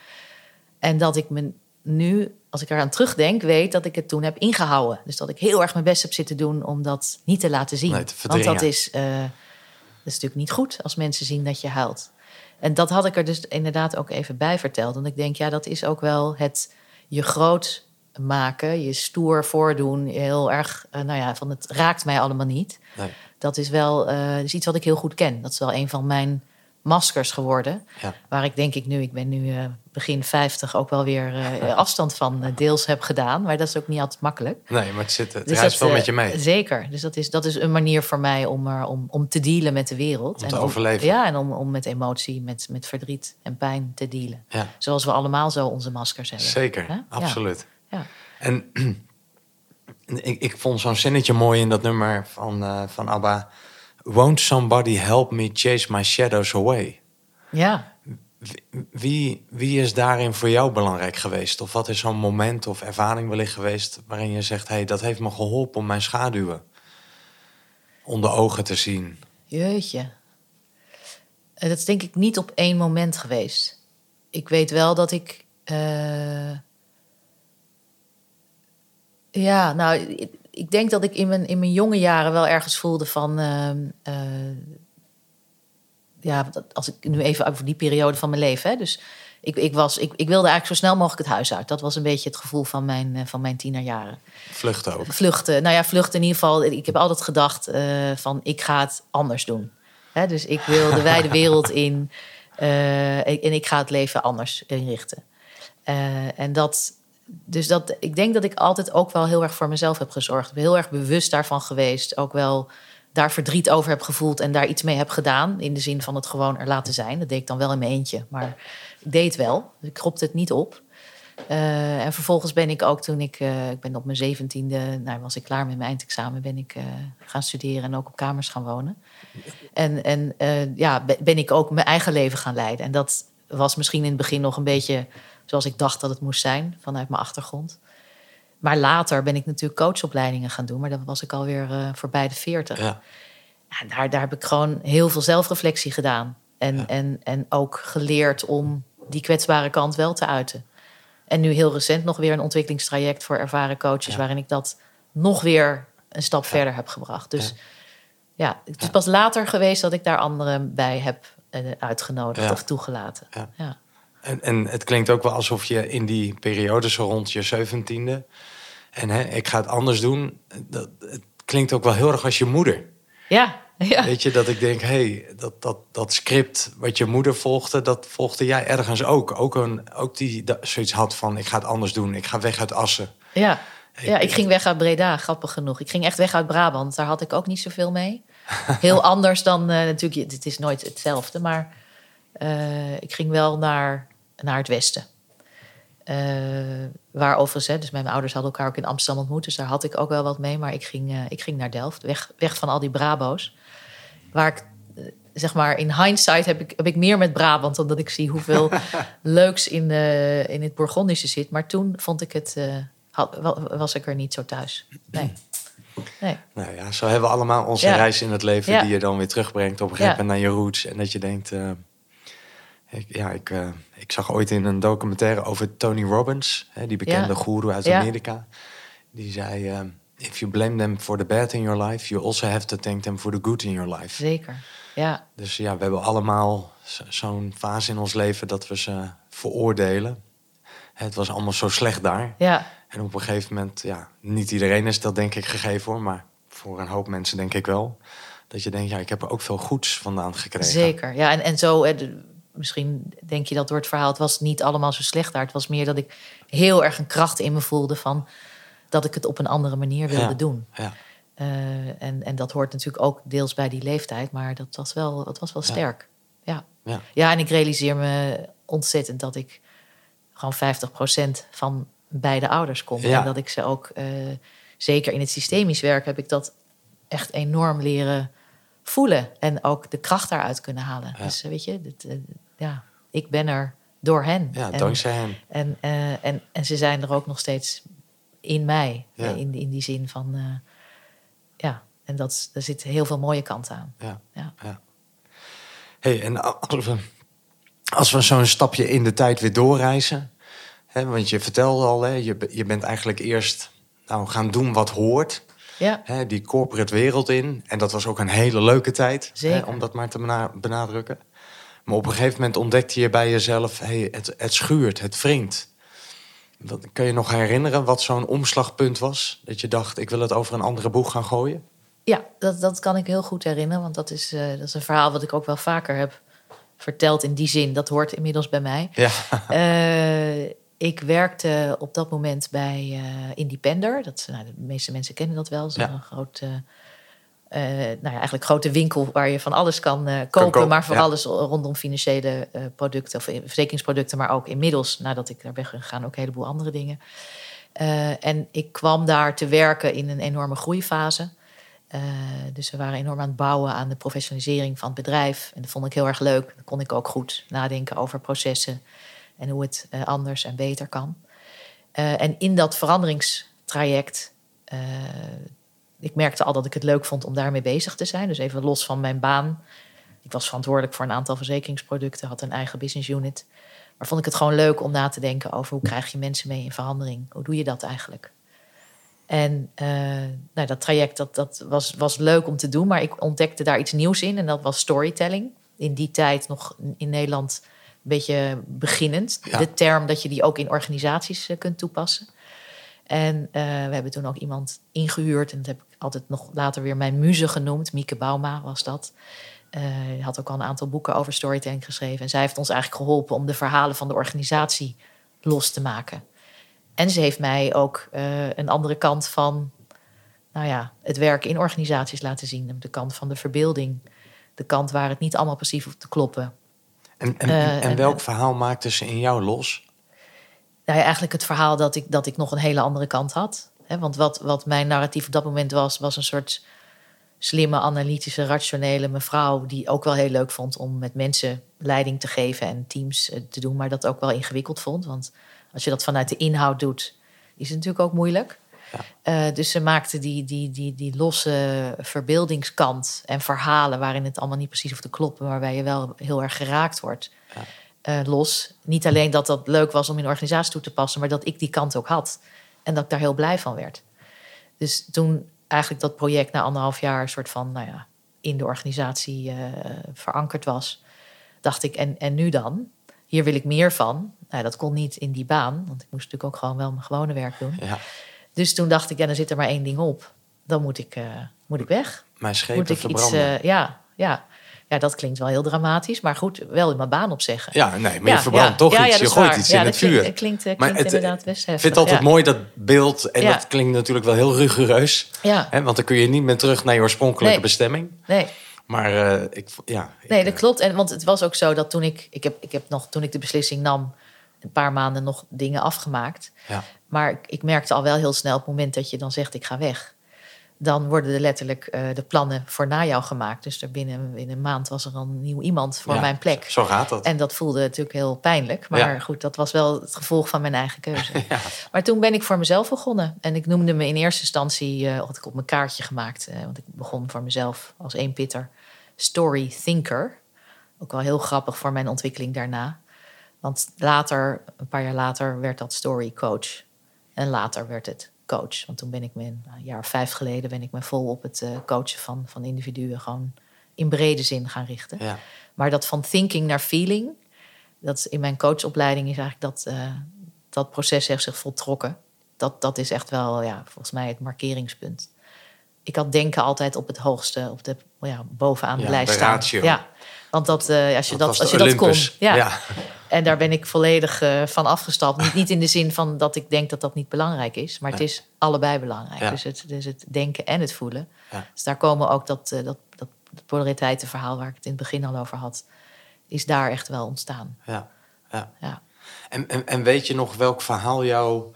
En dat ik me nu, als ik eraan terugdenk, weet dat ik het toen heb ingehouden. Dus dat ik heel erg mijn best heb zitten doen om dat niet te laten zien. Nee, te Want dat verdringen. is, eh, dat is natuurlijk niet goed als mensen zien dat je huilt. En dat had ik er dus inderdaad ook even bij verteld. Want ik denk, ja, dat is ook wel het je groot maken, je stoer voordoen. Heel erg, eh, nou ja, van het raakt mij allemaal niet. Nee. Dat is wel eh, is iets wat ik heel goed ken. Dat is wel een van mijn maskers geworden. Ja. Waar ik denk ik nu, ik ben nu eh, begin 50, ook wel weer eh, afstand van eh, deels heb gedaan. Maar dat is ook niet altijd makkelijk. Nee, maar het, zit, het Dus wel met je mee. Zeker. Dus dat is, dat is een manier voor mij om, er, om, om te dealen met de wereld. Om te en overleven. Ja, en om, om met emotie, met, met verdriet en pijn te dealen. Ja, Zoals we allemaal zo onze maskers hebben. zeker. Absoluut. Ja. En ik, ik vond zo'n zinnetje mooi in dat nummer van, van ABBA. Won't somebody help me chase my shadows away? Ja. Wie, wie is daarin voor jou belangrijk geweest? Of wat is zo'n moment of ervaring wellicht geweest... waarin je zegt, hey, dat heeft me geholpen om mijn schaduwen onder ogen te zien? Jeetje. Eh, Dat is denk ik niet op één moment geweest. Ik weet wel dat ik. eh, Ja, nou, ik- denk dat ik in mijn, in mijn jonge jaren wel ergens voelde van. ehm, eh, ja, als ik nu even over die periode van mijn leven. Hè, dus ik, ik, was, ik, ik wilde eigenlijk zo snel mogelijk het huis uit. Dat was een beetje het gevoel van mijn, eh, van mijn tienerjaren. Vluchten ook. Vluchten. Nou ja, vluchten in ieder geval. Ik heb altijd gedacht eh, van ik ga het anders doen. Hè, dus ik wil de wijde wereld in. en ik ga het leven anders inrichten. En dat, dus dat, ik denk dat ik altijd ook wel heel erg voor mezelf heb gezorgd. Ik ben heel erg bewust daarvan geweest. Ook wel daar verdriet over heb gevoeld en daar iets mee heb gedaan. In de zin van het gewoon er laten zijn. Dat deed ik dan wel in mijn eentje. Maar ik deed wel. Dus ik kropte het niet op. Eh, en vervolgens ben ik ook toen ik, eh, ik ben op mijn zeventiende, nou was ik klaar met mijn eindexamen, ben ik eh, gaan studeren en ook op kamers gaan wonen. En, en ja, be- ben ik ook mijn eigen leven gaan leiden. En dat was misschien in het begin nog een beetje zoals ik dacht dat het moest zijn, vanuit mijn achtergrond. Maar later ben ik natuurlijk coachopleidingen gaan doen, maar dan was ik alweer eh voorbij de veertig. Ja. Ja, daar, daar heb ik gewoon heel veel zelfreflectie gedaan. En, Ja. en, en ook geleerd om die kwetsbare kant wel te uiten. En nu heel recent nog weer een ontwikkelingstraject voor ervaren coaches... Ja. waarin ik dat nog weer een stap verder heb gebracht. Dus ja, het is pas later geweest dat ik daar anderen bij heb uitgenodigd Ja. of toegelaten. Ja. Ja. En, en het klinkt ook wel alsof je in die periode, zo rond je zeventiende... en hè, ik ga het anders doen, dat, het klinkt ook wel heel erg als je moeder. Ja, ja. Weet je, dat ik denk, hé, hey, dat, dat, dat script wat je moeder volgde... dat volgde jij ergens ook. Ook, een, ook die dat, zoiets had van, ik ga het anders doen. Ik ga weg uit Assen. Ja. ja, ik ging weg uit Breda, grappig genoeg. Ik ging echt weg uit Brabant, daar had ik ook niet zoveel mee. Heel anders dan, eh, natuurlijk, het is nooit hetzelfde, maar Eh, ik ging wel naar, naar het westen. Eh, waar overigens, hè, dus mijn ouders hadden elkaar ook in Amsterdam ontmoet. Dus daar had ik ook wel wat mee. Maar ik ging, ik ging naar Delft, weg, weg van al die Brabo's. Waar ik, zeg maar, in hindsight heb ik, heb ik meer met Brabant... omdat ik zie hoeveel leuks in, in het Bourgondische zit. Maar toen vond ik het, had, was ik er niet zo thuis. Nee. Nee. Nou ja, zo hebben we allemaal onze Ja. reis in het leven Ja. die je dan weer terugbrengt op een gegeven moment naar je roots. En dat je denkt, eh, ik, ja, ik, eh, ik zag ooit in een documentaire over Tony Robbins, hè, die bekende goeroe uit. Amerika. Die zei, eh, if you blame them for the bad in your life, you also have to thank them for the good in your life. Zeker. Ja, Dus ja, we hebben allemaal zo- zo'n fase in ons leven dat we ze veroordelen. Het was allemaal zo slecht daar. ja, En op een gegeven moment, ja, niet iedereen is dat denk ik gegeven hoor, maar voor een hoop mensen denk ik wel. Dat je denkt, ja, ik heb er ook veel goeds vandaan gekregen. zeker. Ja, en, en zo, eh, misschien denk je dat door het verhaal... het was niet allemaal zo slecht daar. Het was meer dat ik heel erg een kracht in me voelde... van dat ik het op een andere manier wilde Ja. doen. Ja, Eh, en, en dat hoort natuurlijk ook deels bij die leeftijd... maar dat was wel, dat was wel Ja. sterk. Ja. ja, ja, en ik realiseer me ontzettend dat ik gewoon 50% van beide ouders kom. Ja. En dat ik ze ook, eh, zeker in het systemisch werk, heb ik dat echt enorm leren voelen. En ook de kracht daaruit kunnen halen. Ja. Dus eh, weet je, dit, eh, ja, ik ben er door hen. ja en, dankzij hem. En, en, en ze zijn er ook nog steeds in mij. Ja. In, in die zin van, ja, en dat, daar zit heel veel mooie kanten aan. Ja, Ja. ja. hey, en als we, als we zo'n stapje in de tijd weer doorreizen. Want je vertelde al, hè, je, je bent eigenlijk eerst nou, gaan doen wat hoort. Ja, die corporate wereld in. En dat was ook een hele leuke tijd, Zeker. om dat maar te bena- benadrukken. Maar op een gegeven moment ontdekte je bij jezelf... Hey, het, het schuurt, het wringt. Wat, kan je nog herinneren wat zo'n omslagpunt was? Dat je dacht, ik wil het over een andere boeg gaan gooien? Ja, dat, dat kan ik heel goed herinneren. Want dat is, eh, dat is een verhaal wat ik ook wel vaker heb verteld in die zin. Dat hoort inmiddels bij mij. Ja, Eh, ik werkte op dat moment bij eh, Independer. Dat, nou, de meeste mensen kennen dat wel. Is Ja. een grote, eh, nou ja, eigenlijk grote winkel waar je van alles kan eh, kopen. kopen, maar voor ja. alles rondom financiële producten of verzekeringsproducten. Maar ook inmiddels, nadat ik daar ben gegaan, ook een heleboel andere dingen. En ik kwam daar te werken in een enorme groeifase. Dus we waren enorm aan het bouwen aan de professionalisering van het bedrijf. En dat vond ik heel erg leuk. Dan kon ik ook goed nadenken over processen en hoe het eh, anders en beter kan. Eh, en in dat veranderingstraject, eh, ik merkte al dat ik het leuk vond om daarmee bezig te zijn. Dus even los van mijn baan. Ik was verantwoordelijk voor een aantal verzekeringsproducten, had een eigen business unit. Maar vond ik het gewoon leuk om na te denken over hoe krijg je mensen mee in verandering? Hoe doe je dat eigenlijk? En nou, dat traject dat, dat was, was leuk om te doen, maar ik ontdekte daar iets nieuws in. En dat was storytelling. In die tijd nog in Nederland beetje beginnend. Ja. De term dat je die ook in organisaties eh, kunt toepassen. En eh, we hebben toen ook iemand ingehuurd. En dat heb ik altijd nog later weer mijn muze genoemd. Mieke Bauma was dat. Eh, die had ook al een aantal boeken over storytelling geschreven. En zij heeft ons eigenlijk geholpen om de verhalen van de organisatie los te maken. En ze heeft mij ook eh, een andere kant van nou ja, het werken in organisaties laten zien. De kant van de verbeelding. De kant waar het niet allemaal precies hoeft te kloppen. En, en, Eh, en en- welk verhaal maakte ze in jou los? Nou ja, eigenlijk het verhaal dat ik, dat ik nog een hele andere kant had. Hè, want wat, wat mijn narratief op dat moment was, was een soort slimme, analytische, rationele mevrouw. die ook wel heel leuk vond om met mensen leiding te geven en teams eh, te doen. maar dat ook wel ingewikkeld vond. Want als je dat vanuit de inhoud doet, is het natuurlijk ook moeilijk. Eh, dus ze maakte die, die, die, die losse verbeeldingskant en verhalen waarin het allemaal niet precies hoeft te kloppen, waarbij je wel heel erg geraakt wordt. eh, los. Niet alleen dat dat leuk was om in de organisatie toe te passen, maar dat ik die kant ook had. En dat ik daar heel blij van werd. Dus toen eigenlijk dat project na anderhalf jaar soort van, nou ja, in de organisatie eh, verankerd was, dacht ik, en, en nu dan? Hier wil ik meer van. Nou, dat kon niet in die baan, want ik moest natuurlijk ook gewoon wel mijn gewone werk doen. Ja, Dus toen dacht ik, ja, dan zit er maar één ding op. Dan moet ik, eh, moet ik weg. mijn schepen Moet ik verbranden. eh, ja, ja. ja, dat klinkt wel heel dramatisch, maar goed, wel in mijn baan opzeggen. ja, nee, maar je Ja, verbrandt ja. toch Ja, iets. je gooit waar. iets Ja, in het vuur. Klinkt, klinkt, eh, Maar klinkt het, inderdaad best Ik heftig. vind het altijd mooi dat beeld. En dat klinkt natuurlijk wel heel rigoureus. Ja, Hè, want dan kun je niet meer terug naar je oorspronkelijke Nee. bestemming. nee. Maar ik, ja. ik, Nee, dat klopt. En, want het was ook zo dat toen ik, ik, heb, ik heb nog, toen ik de beslissing nam, een paar maanden nog dingen afgemaakt. Ja. Maar ik, merkte al wel heel snel op het moment dat je dan zegt ik ga weg. Dan worden er letterlijk eh, de plannen voor na jou gemaakt. Dus er binnen, binnen een maand was er al een nieuw iemand voor ja, mijn plek. Zo gaat dat. En dat voelde natuurlijk heel pijnlijk. Maar Ja. goed, dat was wel het gevolg van mijn eigen keuze. Ja. Maar toen ben ik voor mezelf begonnen. En ik noemde me in eerste instantie, eh, had ik op mijn kaartje gemaakt. eh, want ik begon voor mezelf als één pitter. Story thinker. Ook wel heel grappig voor mijn ontwikkeling daarna. Want later, een paar jaar later, werd dat story coach. En later werd het coach. Want toen ben ik me, een jaar of vijf geleden, ben ik me vol op het eh, coachen van, van individuen gewoon in brede zin gaan richten. Ja. Maar dat van thinking naar feeling, dat is in mijn coachopleiding is eigenlijk dat, eh, dat proces heeft zich voltrokken. Dat, dat is echt wel, ja, volgens mij het markeringspunt. Ik had denken altijd op het hoogste, op de, ja, bovenaan de Ja, lijst staan. ratio. Ja, want dat, eh, als je dat, als je dat kon. Olympus. Ja. Ja. En daar ben ik volledig eh, van afgestapt. Niet, niet in de zin van dat ik denk dat dat niet belangrijk is, maar het is allebei belangrijk. Ja. Dus, het, dus het denken en het voelen. Ja. Dus daar komen ook dat, eh, dat, dat, polariteitenverhaal waar ik het in het begin al over had, is daar echt wel ontstaan. Ja. Ja. Ja. En, en, en weet je nog welk verhaal jou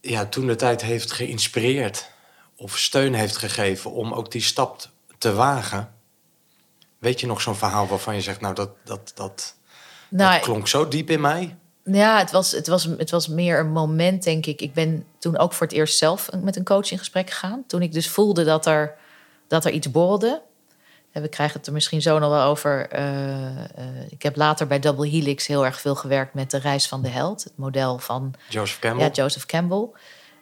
ja, toen de tijd heeft geïnspireerd of steun heeft gegeven om ook die stap te wagen? Weet je nog zo'n verhaal waarvan je zegt, nou dat, dat, dat, Nou, dat klonk zo diep in mij? Ja, het was, het, was, het was meer een moment, denk ik. Ik ben toen ook voor het eerst zelf met een coach in gesprek gegaan. Toen ik dus voelde dat er, dat er iets borrelde. En we krijgen het er misschien zo nog wel over. eh, eh, ik heb later bij Double Helix heel erg veel gewerkt met de reis van de held. Het model van Joseph Campbell? ja, Joseph Campbell.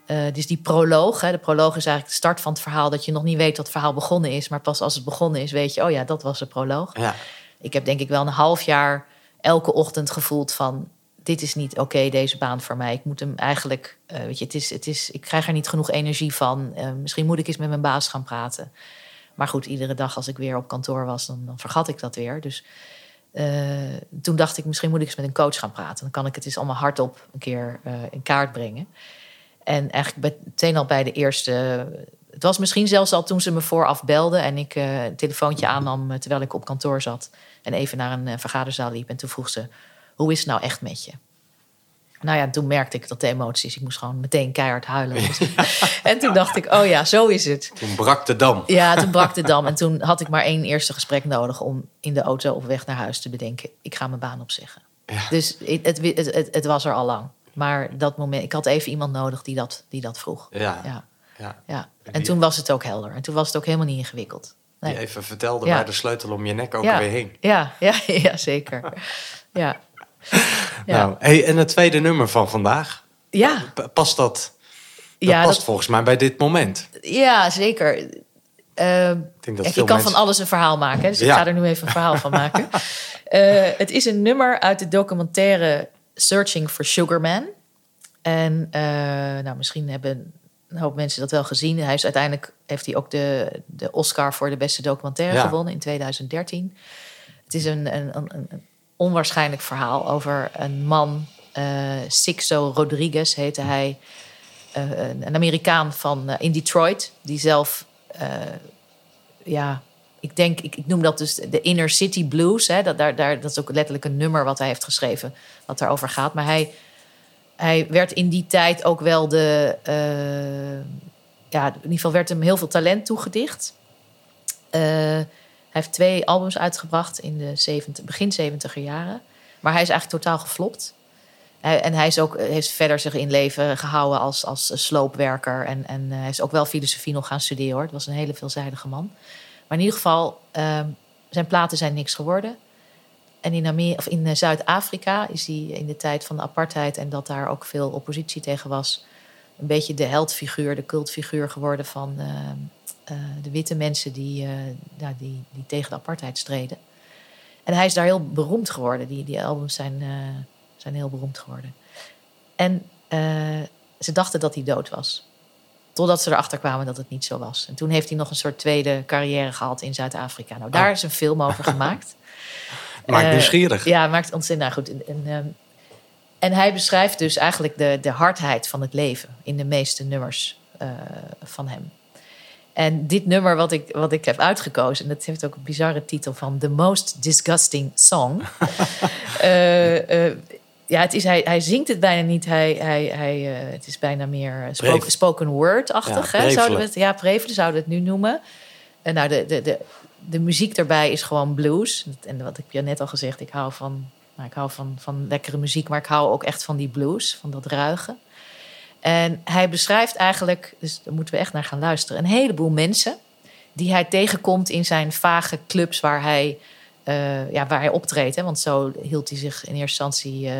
Eh, dus die proloog, hè, de proloog is eigenlijk de start van het verhaal... dat je nog niet weet dat het verhaal begonnen is... maar pas als het begonnen is weet je... oh ja, dat was de proloog. ja. Ik heb denk ik wel een half jaar elke ochtend gevoeld van... dit is niet oké, deze baan voor mij. Ik moet hem eigenlijk... eh, weet je, het is, het is, ik krijg er niet genoeg energie van. Eh, misschien moet ik eens met mijn baas gaan praten. Maar goed, iedere dag als ik weer op kantoor was... dan, dan vergat ik dat weer. Dus toen dacht ik, misschien moet ik eens met een coach gaan praten. Dan kan ik het eens allemaal hardop een keer in kaart brengen. En eigenlijk meteen al bij de eerste... Het was misschien zelfs al toen ze me vooraf belden... en ik eh, een telefoontje aannam eh, terwijl ik op kantoor zat... en even naar een eh, vergaderzaal liep. En toen vroeg ze, hoe is het nou echt met je? Nou ja, toen merkte ik dat de emoties... Ik moest gewoon meteen keihard huilen. en toen dacht ik, oh ja, zo is het. Toen brak de dam. Ja, toen brak de dam. En toen had ik maar één eerste gesprek nodig... om in de auto op weg naar huis te bedenken... ik ga mijn baan opzeggen. Ja. Dus het, het, het was er al lang. Maar dat moment, ik had even iemand nodig die dat, die dat vroeg. Ja. Ja, ja. ja. En Die- toen was het ook helder. En toen was het ook helemaal niet ingewikkeld. Die even vertelde waar de sleutel om je nek ook Ja. weer hing. Ja, ja, ja, zeker. Ja. Nou, hey, en het tweede nummer van vandaag, Ja, past dat? Dat ja, past dat- volgens mij bij dit moment. ja, zeker. Eh, Ik denk dat ik kan mensen... van alles een verhaal maken. Dus ik Ja. ga er nu even een verhaal van maken. Eh, het is een nummer uit de documentaire Searching for Sugar Man. En eh, nou, misschien hebben een hoop mensen dat wel gezien. Hij is uiteindelijk heeft hij ook de, de Oscar voor de beste documentaire Ja. gewonnen in 2013. Het is een, een, een, een onwaarschijnlijk verhaal over een man, eh Sixto Rodriguez heette hij. Eh, een Amerikaan van in Detroit, die zelf ja, ik denk, ik, ik noem dat dus de Inner City Blues. Hè. Dat, daar, daar, dat is ook letterlijk een nummer wat hij heeft geschreven, wat daarover gaat. Maar hij, hij werd in die tijd ook wel de. eh, ja, in ieder geval werd hem heel veel talent toegedicht. Eh, hij heeft twee albums uitgebracht in de 70, begin 70er jaren. Maar hij is eigenlijk totaal geflopt. En hij is ook, heeft verder zich in leven gehouden als, als sloopwerker. En, en eh, hij is ook wel filosofie nog gaan studeren hoor. Het was een hele veelzijdige man. Maar in ieder geval, ehm, zijn platen zijn niks geworden. En in, in eh, Zuid-Afrika is hij in de tijd van de apartheid... en dat daar ook veel oppositie tegen was... een beetje de heldfiguur, de cultfiguur geworden van ehm, eh, de witte mensen... Die, eh, ja, die, die tegen de apartheid streden. En hij is daar heel beroemd geworden. Die, die albums zijn, zijn heel beroemd geworden. En ze dachten dat hij dood was. Totdat ze erachter kwamen dat het niet zo was. En toen heeft hij nog een soort tweede carrière gehad in Zuid-Afrika. Nou, daar Oh. is een film over gemaakt. Maakt Eh, nieuwsgierig. Ja, maakt ontzettend nou goed. En, en, ehm, en hij beschrijft dus eigenlijk de, de hardheid van het leven in de meeste nummers eh, van hem. En dit nummer wat ik, wat ik heb uitgekozen, en dat heeft ook een bizarre titel van The Most Disgusting Song. Eh, ja, het is, hij, hij zingt het bijna niet. Hij, hij, hij, eh, het is bijna meer spoken, Breef. spoken word-achtig. Ja, hè, zouden we het, ja, prevelen zouden we het nu noemen. En nou, de, de, de, de muziek daarbij is gewoon blues. En wat ik je net al gezegd, ik hou van, nou, ik hou van, van lekkere muziek, maar ik hou ook echt van die blues, van dat ruige. En hij beschrijft eigenlijk, dus daar moeten we echt naar gaan luisteren, een heleboel mensen die hij tegenkomt in zijn vage clubs waar hij, eh, ja, waar hij optreedt. Hè? Want zo hield hij zich in eerste instantie, eh,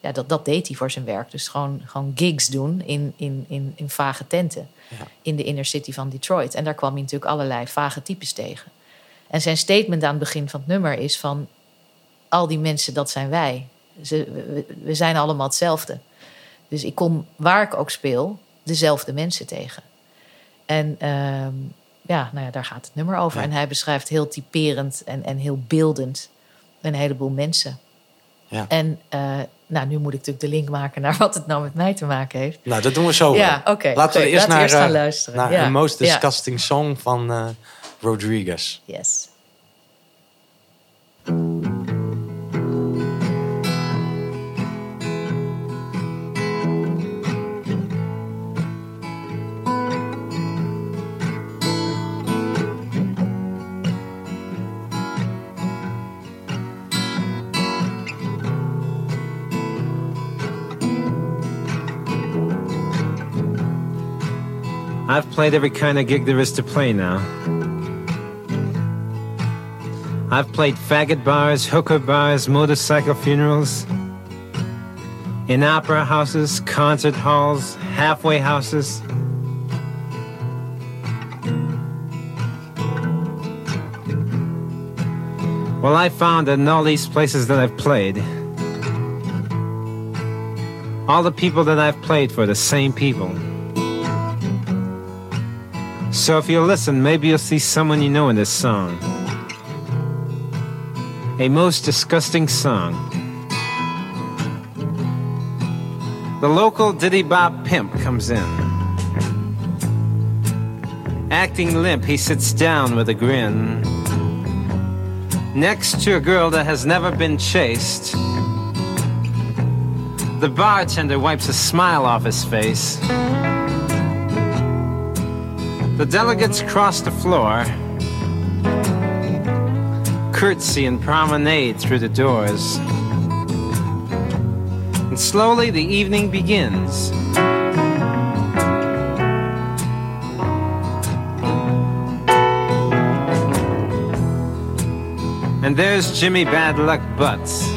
ja, dat, dat deed hij voor zijn werk. Dus gewoon, gewoon gigs doen in, in, in, in vage tenten Ja. in de inner city van Detroit. En daar kwam hij natuurlijk allerlei vage types tegen. En zijn statement aan het begin van het nummer is van... al die mensen, dat zijn wij. Ze, we, we zijn allemaal hetzelfde. Dus ik kom, waar ik ook speel, dezelfde mensen tegen. En ehm, ja, nou ja, daar gaat het nummer over. Ja. En hij beschrijft heel typerend en, en heel beeldend een heleboel mensen. Ja. En eh, nou, nu moet ik natuurlijk de link maken naar wat het nou met mij te maken heeft. Nou, dat doen we zo. Ja, oké. Laten we eerst naar, eerst gaan eh, luisteren. naar Ja. Most. Disgusting Song van eh, Rodriguez. Yes. I've played every kind of gig there is to play now. I've played faggot bars, hooker bars, motorcycle funerals, in opera houses, concert halls, halfway houses. Well, I found that in all these places that I've played, all the people that I've played for, the same people. So if you listen, maybe you'll see someone you know in this song. A most disgusting song. The local diddy bop pimp comes in. Acting limp, he sits down with a grin. Next to a girl that has never been chased. The bartender wipes a smile off his face. The delegates cross the floor, curtsy and promenade through the doors. And slowly the evening begins. And there's Jimmy Bad Luck Butts,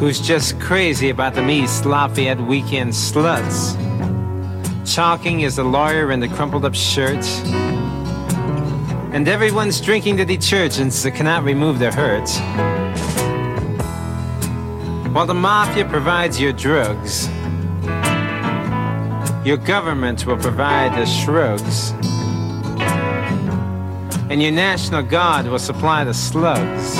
who's just crazy about the East Lafayette weekend sluts. Chalking is the lawyer in the crumpled up shirt. And everyone's drinking the detergents that cannot remove their hurts. While the mafia provides your drugs, your government will provide the shrugs. And your National Guard will supply the slugs.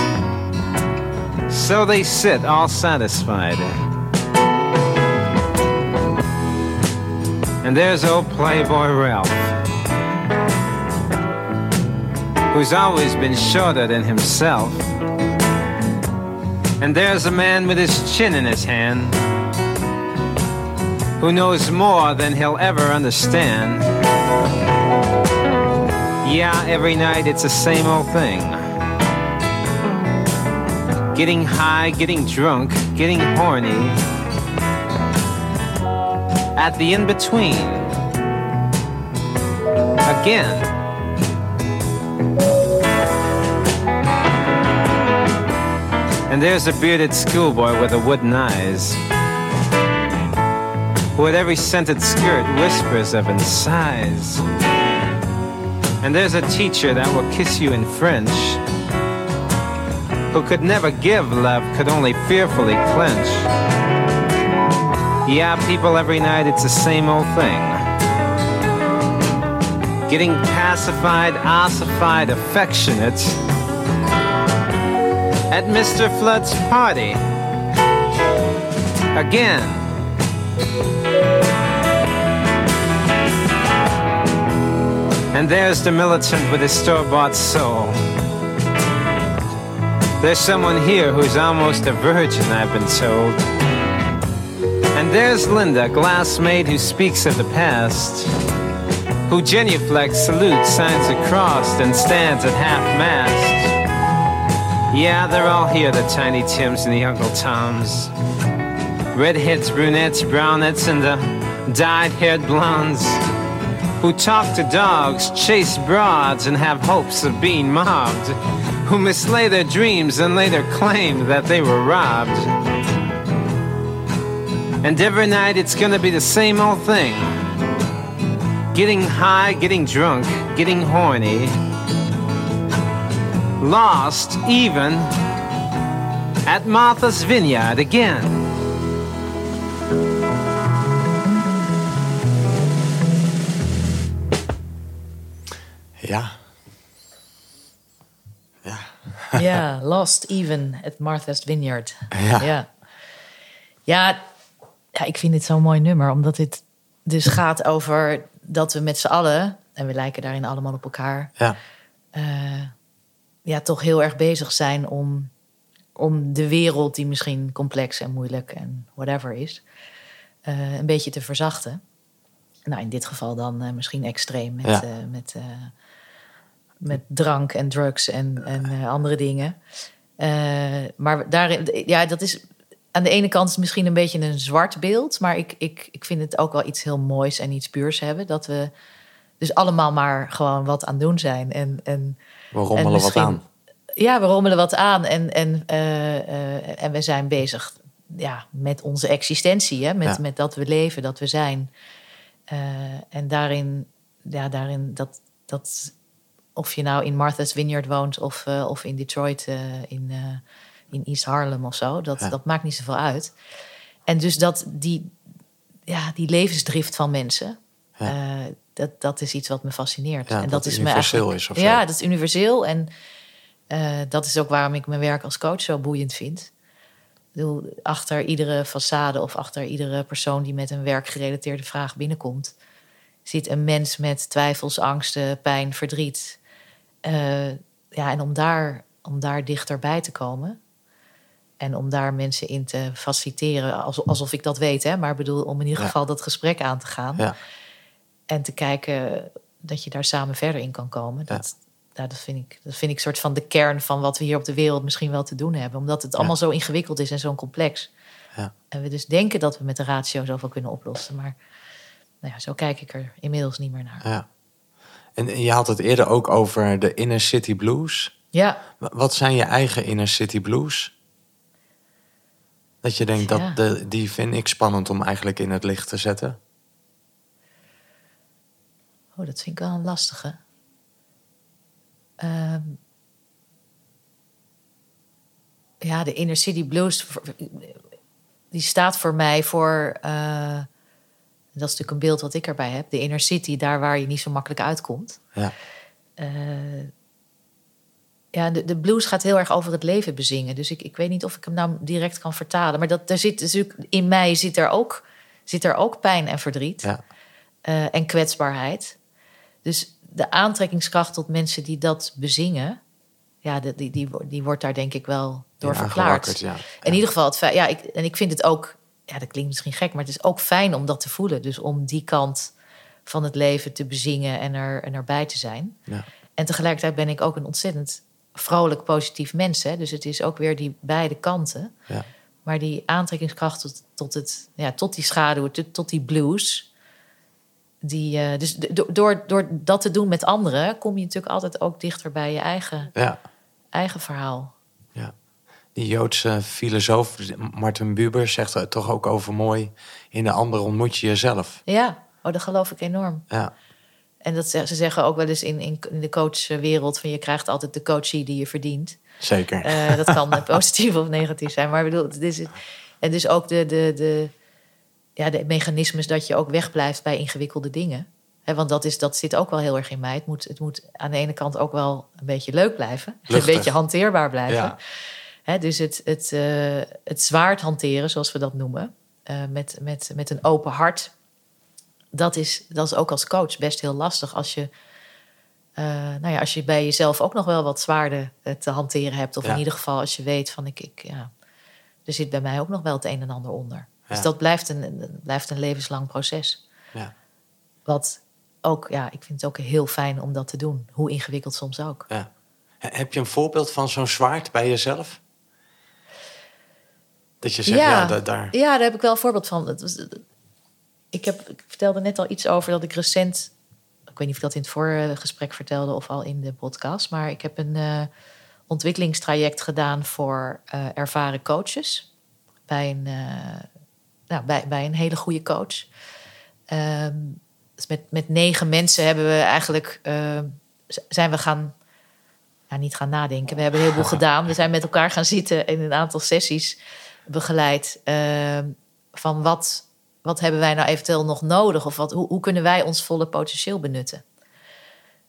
So they sit all satisfied. And there's old Playboy Ralph, who's always been shorter than himself. And there's a man with his chin in his hand, who knows more than he'll ever understand. Yeah, every night it's the same old thing. Getting high, getting drunk, getting horny at the in between. Again. And there's a bearded schoolboy with the wooden eyes, who at every scented skirt whispers of and sighs. And there's a teacher that will kiss you in French, who could never give love, could only fearfully clench. Yeah, people, every night it's the same old thing. Getting pacified, ossified, affectionate at Mr. Flood's party. Again. And there's the militant with his store bought soul. There's someone here who's almost a virgin, I've been told. And there's Linda, glassmaid who speaks of the past, who genuflects, salutes, signs a cross, and stands at half mast. Yeah, they're all here, the Tiny Tims and the Uncle Toms. Redheads, brunettes, brownettes, and the dyed haired blondes who talk to dogs, chase broads, and have hopes of being mobbed, who mislay their dreams and later claim that they were robbed. And every night it's gonna be the same old thing getting high, getting drunk, getting horny, lost even at Martha's Vineyard again. Yeah. Yeah. yeah, Lost Even at Martha's Vineyard. Yeah. Yeah. Ja, ja, ik vind dit zo'n mooi nummer, omdat dit dus gaat over dat we met z'n allen, en we lijken daarin allemaal op elkaar, Ja. eh, ja, toch heel erg bezig zijn om, om de wereld, die misschien complex en moeilijk en whatever is, eh, een beetje te verzachten. Nou, in dit geval dan eh, misschien extreem met, Ja. met, met drank en drugs en, en andere dingen. Maar daarin, ja, dat is aan de ene kant is het misschien een beetje een zwart beeld, maar ik, ik, ik vind het ook wel iets heel moois en iets puurs hebben. Dat we dus allemaal maar gewoon wat aan doen zijn. En, en We rommelen En wat aan. ja, we rommelen wat aan en, en, eh, eh, en we zijn bezig ja, met onze existentie. Hè? Met, Ja. met dat we leven, dat we zijn. Eh, en daarin, ja, daarin dat, dat, of je nou in Martha's Vineyard woont of, of in Detroit, in, in East Harlem of zo, dat, Ja. dat maakt niet zoveel uit. En dus dat die, ja, die levensdrift van mensen, Ja. eh, dat, dat is iets wat me fascineert. Ja, en dat is universeel is of zo. Ja, dat is universeel. En eh, dat is ook waarom ik mijn werk als coach zo boeiend vind. Ik bedoel, achter iedere façade of achter iedere persoon die met een werkgerelateerde vraag binnenkomt, zit een mens met twijfels, angsten, pijn, verdriet. Eh, ja, en om daar, om daar dichterbij te komen. En om daar mensen in te faciliteren, als- alsof ik dat weet, hè, maar bedoel, om in ieder Ja. geval dat gesprek aan te gaan. Ja. En te kijken dat je daar samen verder in kan komen. Dat, ja, dat, vind ik, dat vind ik soort van de kern van wat we hier op de wereld misschien wel te doen hebben. Omdat het allemaal zo ingewikkeld is en zo complex. Ja. En we dus denken dat we met de ratio zoveel kunnen oplossen. Maar nou ja, zo kijk ik er inmiddels niet meer naar. ja. En je had het eerder ook over de inner city blues. Ja, Wa- Wat zijn je eigen inner city blues? Dat je denkt, Ja. dat de, die vind ik spannend om eigenlijk in het licht te zetten. oh, dat vind ik wel een lastige. Ehm, ja, de Inner City Blues, die staat voor mij voor... eh, dat is natuurlijk een beeld wat ik erbij heb. De Inner City, daar waar je niet zo makkelijk uitkomt. Ja. Eh, ja, de, de blues gaat heel erg over het leven bezingen. Dus ik, ik weet niet of ik hem nou direct kan vertalen. Maar dat, er zit natuurlijk, in mij zit er ook, zit er ook pijn en verdriet. Ja. eh, en kwetsbaarheid. Dus de aantrekkingskracht tot mensen die dat bezingen... ja, die, die, die, wordt- die wordt daar denk ik wel door Ja, verklaard. ja. In ieder geval, het ja, ik, en ik vind het ook... ja, dat klinkt misschien gek, maar het is ook fijn om dat te voelen. Dus om die kant van het leven te bezingen en, er, en erbij te zijn. Ja. En tegelijkertijd ben ik ook een ontzettend vrolijk, positief mens. Hè? Dus het is ook weer die beide kanten. Ja. Maar die aantrekkingskracht tot, tot, het, ja, tot die schaduw, tot, tot die blues. Die, eh, dus do- door, door dat te doen met anderen, kom je natuurlijk altijd ook dichter bij je eigen, Ja. eigen verhaal. ja. Die Joodse filosoof Martin Buber zegt er toch ook over mooi... in de ander ontmoet je jezelf. Ja, oh, dat geloof ik enorm. Ja. En dat, ze ze zeggen ook wel eens in, in, in de coachwereld: van je krijgt altijd de coachie die je verdient. Zeker. Eh, dat kan positief of negatief zijn. Maar ik bedoel, het is, en dus ook de, de, de, ja, de mechanismes dat je ook wegblijft bij ingewikkelde dingen. Want dat, is, dat zit ook wel heel erg in mij. Het moet, het moet aan de ene kant ook wel een beetje leuk blijven. Luchtig. Een beetje hanteerbaar blijven. Ja. Dus het, het, eh, het zwaard hanteren, zoals we dat noemen. eh, met, met, met een open hart. Dat is, dat is ook als coach best heel lastig als je eh, nou ja, als je bij jezelf ook nog wel wat zwaarden eh, te hanteren hebt. Of Ja. in ieder geval als je weet van ik, ik ja, er zit bij mij ook nog wel het een en ander onder. Dus dat blijft een, een- blijft een levenslang proces. Ja. Wat ook, ja, ik vind het ook heel fijn om dat te doen. Hoe ingewikkeld soms ook. Ja. He- Heb je een voorbeeld van zo'n zwaard bij jezelf? Dat je zegt, ja, da- daar... Ja, daar heb ik wel een voorbeeld van. Het was, ik, heb, ik vertelde net al iets over dat ik recent... Ik weet niet of ik dat in het voorgesprek vertelde of al in de podcast... maar ik heb een eh, ontwikkelingstraject gedaan voor eh, ervaren coaches... bij een, eh, nou, bij, bij een hele goede coach. Ehm, dus met, met negen mensen hebben we eigenlijk... zijn we gaan... Niet gaan nadenken. We hebben een heleboel gedaan. We zijn met elkaar gaan zitten in een aantal sessies begeleid. ehm, van wat, wat hebben wij nou eventueel nog nodig? Of wat, hoe, hoe kunnen wij ons volle potentieel benutten?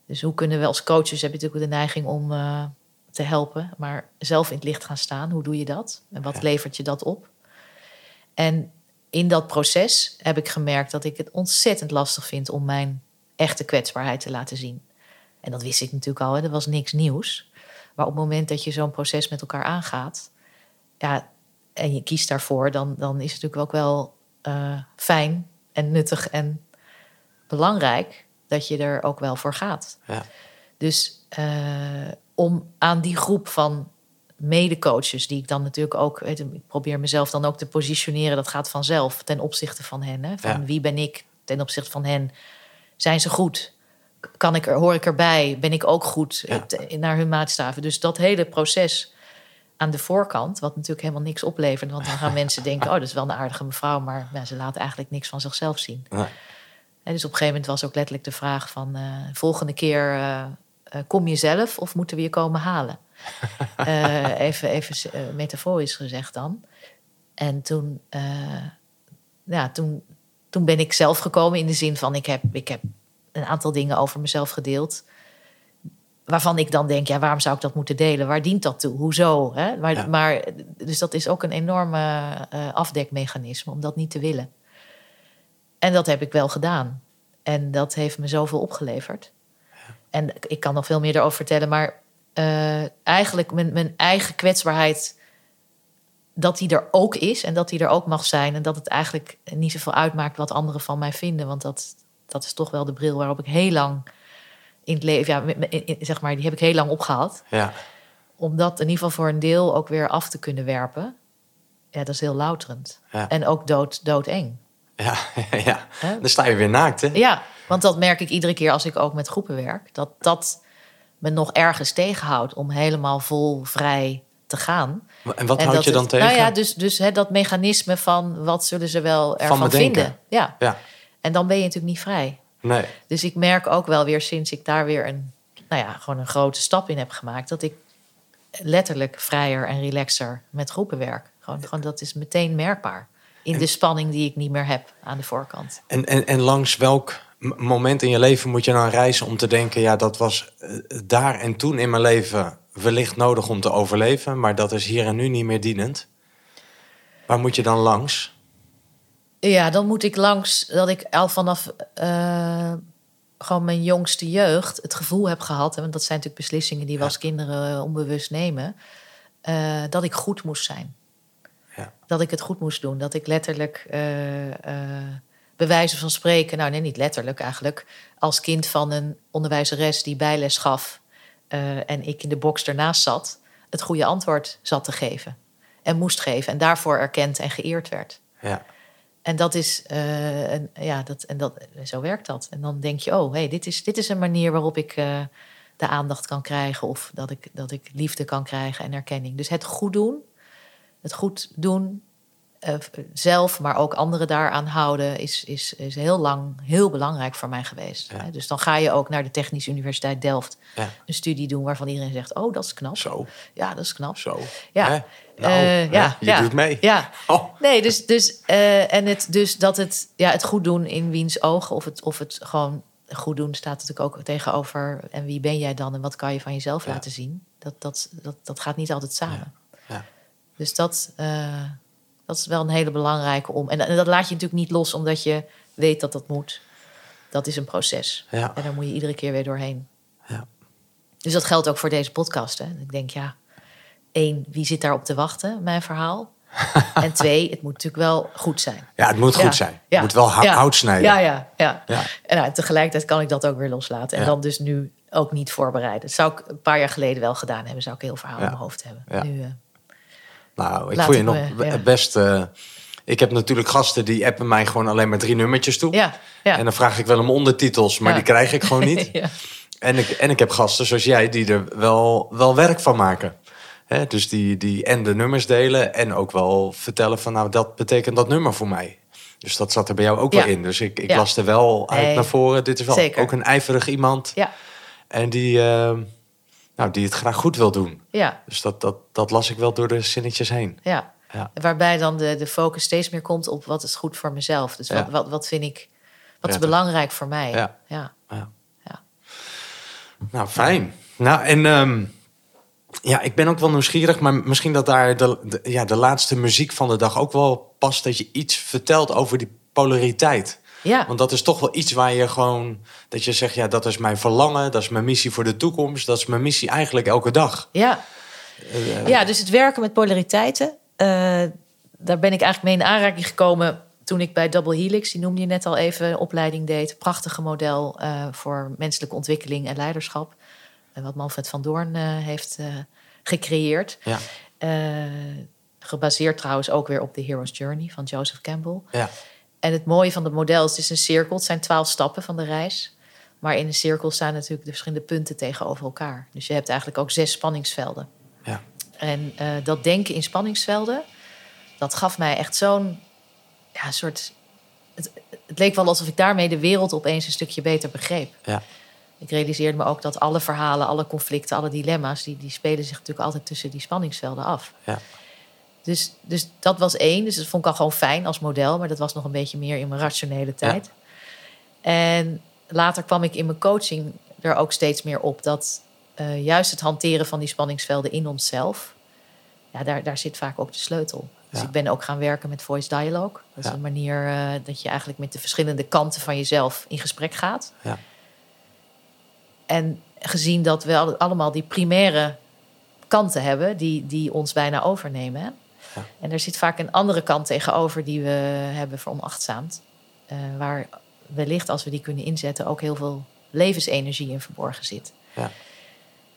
Dus hoe kunnen we als coaches, heb je natuurlijk de neiging om eh, te helpen, maar zelf in het licht gaan staan. Hoe doe je dat? En wat Ja. levert je dat op? En in dat proces heb ik gemerkt dat ik het ontzettend lastig vind om mijn echte kwetsbaarheid te laten zien. En dat wist ik natuurlijk al, hè, dat was niks nieuws. Maar op het moment dat je zo'n proces met elkaar aangaat, ja, en je kiest daarvoor, dan, dan is het natuurlijk ook wel eh, fijn en nuttig en belangrijk dat je er ook wel voor gaat. Ja. Dus eh, om aan die groep van medecoaches, die ik dan natuurlijk ook, weet ik probeer mezelf dan ook te positioneren, dat gaat vanzelf ten opzichte van hen. Hè? Van Ja. wie ben ik ten opzichte van hen? Zijn ze goed? Kan ik er, hoor ik erbij? Ben ik ook goed Ja. eh, naar hun maatstaven? Dus dat hele proces aan de voorkant, wat natuurlijk helemaal niks oplevert. Want dan gaan mensen denken, oh, dat is wel een aardige mevrouw, maar ja, ze laat eigenlijk niks van zichzelf zien. En dus op een gegeven moment was ook letterlijk de vraag van... eh, volgende keer eh, eh, kom je zelf of moeten we je komen halen? Eh, even even metaforisch gezegd dan. En toen, ja, toen, toen ben ik zelf gekomen in de zin van... Ik heb, ik heb een aantal dingen over mezelf gedeeld... waarvan ik dan denk, ja, waarom zou ik dat moeten delen? Waar dient dat toe? Hoezo? Hè? Maar, Ja. maar, dus dat is ook een enorme eh, afdekmechanisme om dat niet te willen. En dat heb ik wel gedaan. En dat heeft me zoveel opgeleverd. En ik kan nog veel meer erover vertellen, maar eh, eigenlijk mijn, mijn eigen kwetsbaarheid, dat die er ook is en dat die er ook mag zijn. En dat het eigenlijk niet zoveel uitmaakt wat anderen van mij vinden. Want dat, dat is toch wel de bril waarop ik heel lang in het leven, ja, in- zeg maar, die heb ik heel lang opgehaald. Ja. Om dat in ieder geval voor een deel ook weer af te kunnen werpen. Ja, dat is heel louterend. Ja. En ook dood, doodeng. Ja, ja. Dan sta je weer naakt, hè? Ja, want dat merk ik iedere keer als ik ook met groepen werk. Dat dat me nog ergens tegenhoudt om helemaal vol vrij te gaan. En wat En houd je dan het- tegen? Nou ja, dus, dus hè, dat mechanisme van wat zullen ze wel ervan vinden. Ja. Ja, En dan ben je natuurlijk niet vrij. Nee. Dus ik merk ook wel weer sinds ik daar weer een, nou ja, gewoon een grote stap in heb gemaakt, dat ik letterlijk vrijer en relaxer met groepen werk. Gewoon, gewoon dat is meteen merkbaar in de spanning die ik niet meer heb aan de voorkant. En, en, en langs welk moment in je leven moet je dan reizen om te denken... ja, dat was eh, daar en toen in mijn leven wellicht nodig om te overleven... maar dat is hier en nu niet meer dienend? Waar moet je dan langs? Ja, dan moet ik langs dat ik al vanaf eh, gewoon mijn jongste jeugd het gevoel heb gehad, want dat zijn natuurlijk beslissingen die we als kinderen eh, onbewust nemen, eh, dat ik goed moest zijn. Ja. Dat ik het goed moest doen. Dat ik letterlijk, eh bij wijze van spreken, nou nee, niet letterlijk eigenlijk, als kind van een onderwijzeres die bijles gaf en ik in de box ernaast zat, het goede antwoord zat te geven en moest geven en daarvoor erkend en geëerd werd. Ja, En dat is, eh, ja, dat, en dat, zo werkt dat. En dan denk je, oh, hey, dit, is, dit is een manier waarop ik eh, de aandacht kan krijgen. Of dat ik, dat ik liefde kan krijgen en erkenning. Dus het goed doen, het goed doen, eh, zelf, maar ook anderen daaraan houden, is, is, is heel lang heel belangrijk voor mij geweest. Ja. Hè? Dus dan ga je ook naar de Technische Universiteit Delft ja. een studie doen waarvan iedereen zegt, oh, dat is knap. Zo, Ja, dat is knap. zo. Ja. Nou, Eh, hè? ja, je ja. doet mee. Ja, Oh, Nee, dus, dus, eh, en het, dus dat het, ja, het goed doen in wiens ogen, of het, of het gewoon goed doen, staat natuurlijk ook tegenover. En wie ben jij dan en wat kan je van jezelf laten zien? Dat, dat, dat, dat gaat niet altijd samen. Ja. Dus dat, dat is wel een hele belangrijke om. En, en dat laat je natuurlijk niet los omdat je weet dat dat moet. Dat is een proces. Ja. En daar moet je iedere keer weer doorheen. Ja. Dus dat geldt ook voor deze podcast. Hè. Ik denk, ja, één, wie zit daarop te wachten, mijn verhaal? en twee, het moet natuurlijk wel goed zijn. Ja, het moet goed zijn. ja, Het moet wel hout snijden. Ja, ja, ja. En nou, tegelijkertijd kan ik dat ook weer loslaten. En dan dus nu ook niet voorbereiden. Dat zou ik een paar jaar geleden wel gedaan hebben. Zou ik heel verhaal in mijn hoofd hebben. Ja. Nu, eh, Nou, ik Laat voel je nog me- be- ja. best... eh, ik heb natuurlijk gasten die appen mij gewoon alleen maar drie nummertjes toe. ja, ja. En dan vraag ik wel om ondertitels, maar die krijg ik gewoon niet. ja. En ik, en ik heb gasten zoals jij die er wel, wel werk van maken. Hè, dus die, die en de nummers delen en ook wel vertellen van nou dat betekent dat nummer voor mij. Dus dat zat er bij jou ook wel in. Dus ik, ik las er wel uit Nee. naar voren. Dit is wel Zeker. ook een ijverig iemand. ja, En die, eh, nou, die het graag goed wil doen. ja, Dus dat, dat, dat las ik wel door de zinnetjes heen. ja. Ja. Waarbij dan de, de focus steeds meer komt op wat is goed voor mezelf. Dus wat, Ja. wat, wat vind ik, wat is belangrijk voor mij? Ja. ja. Ja. Nou, fijn. Nou, en ehm, ja, ik ben ook wel nieuwsgierig, maar misschien dat daar de, de- ja, de laatste muziek van de dag ook wel past. Dat je iets vertelt over die polariteit. Ja. Want dat is toch wel iets waar je gewoon, dat je zegt, ja, dat is mijn verlangen, dat is mijn missie voor de toekomst, dat is mijn missie eigenlijk elke dag. Ja. ja, dus het werken met polariteiten. eh, daar ben ik eigenlijk mee in aanraking gekomen toen ik bij Double Helix, die noemde je net al even, een opleiding deed. Prachtige model eh, voor menselijke ontwikkeling en leiderschap. En wat Manfred van Doorn eh, heeft eh, gecreëerd. Ja, Eh, gebaseerd trouwens ook weer op The Hero's Journey van Joseph Campbell. ja, En het mooie van het model is, het is een cirkel. Het zijn twaalf stappen van de reis. Maar in een cirkel staan natuurlijk de verschillende punten tegenover elkaar. Dus je hebt eigenlijk ook zes spanningsvelden. ja, En eh, dat denken in spanningsvelden, dat gaf mij echt zo'n ja, soort. Het, het leek wel alsof ik daarmee de wereld opeens een stukje beter begreep. ja, Ik realiseerde me ook dat alle verhalen, alle conflicten, alle dilemma's, die, die spelen zich natuurlijk altijd tussen die spanningsvelden af. ja, Dus, dus dat was één. Dus dat vond ik al gewoon fijn als model. Maar dat was nog een beetje meer in mijn rationele tijd. En later kwam ik in mijn coaching er ook steeds meer op dat eh, juist het hanteren van die spanningsvelden in onszelf, ja, daar, daar zit vaak ook de sleutel. Dus Ja. ik ben ook gaan werken met voice dialogue. Dat is Ja. een manier eh, dat je eigenlijk met de verschillende kanten van jezelf in gesprek gaat. ja, En gezien dat we al- allemaal die primaire kanten hebben, die, die ons bijna overnemen. Ja. En er zit vaak een andere kant tegenover die we hebben veronachtzaamd. eh waar wellicht als we die kunnen inzetten ook heel veel levensenergie in verborgen zit. Ja.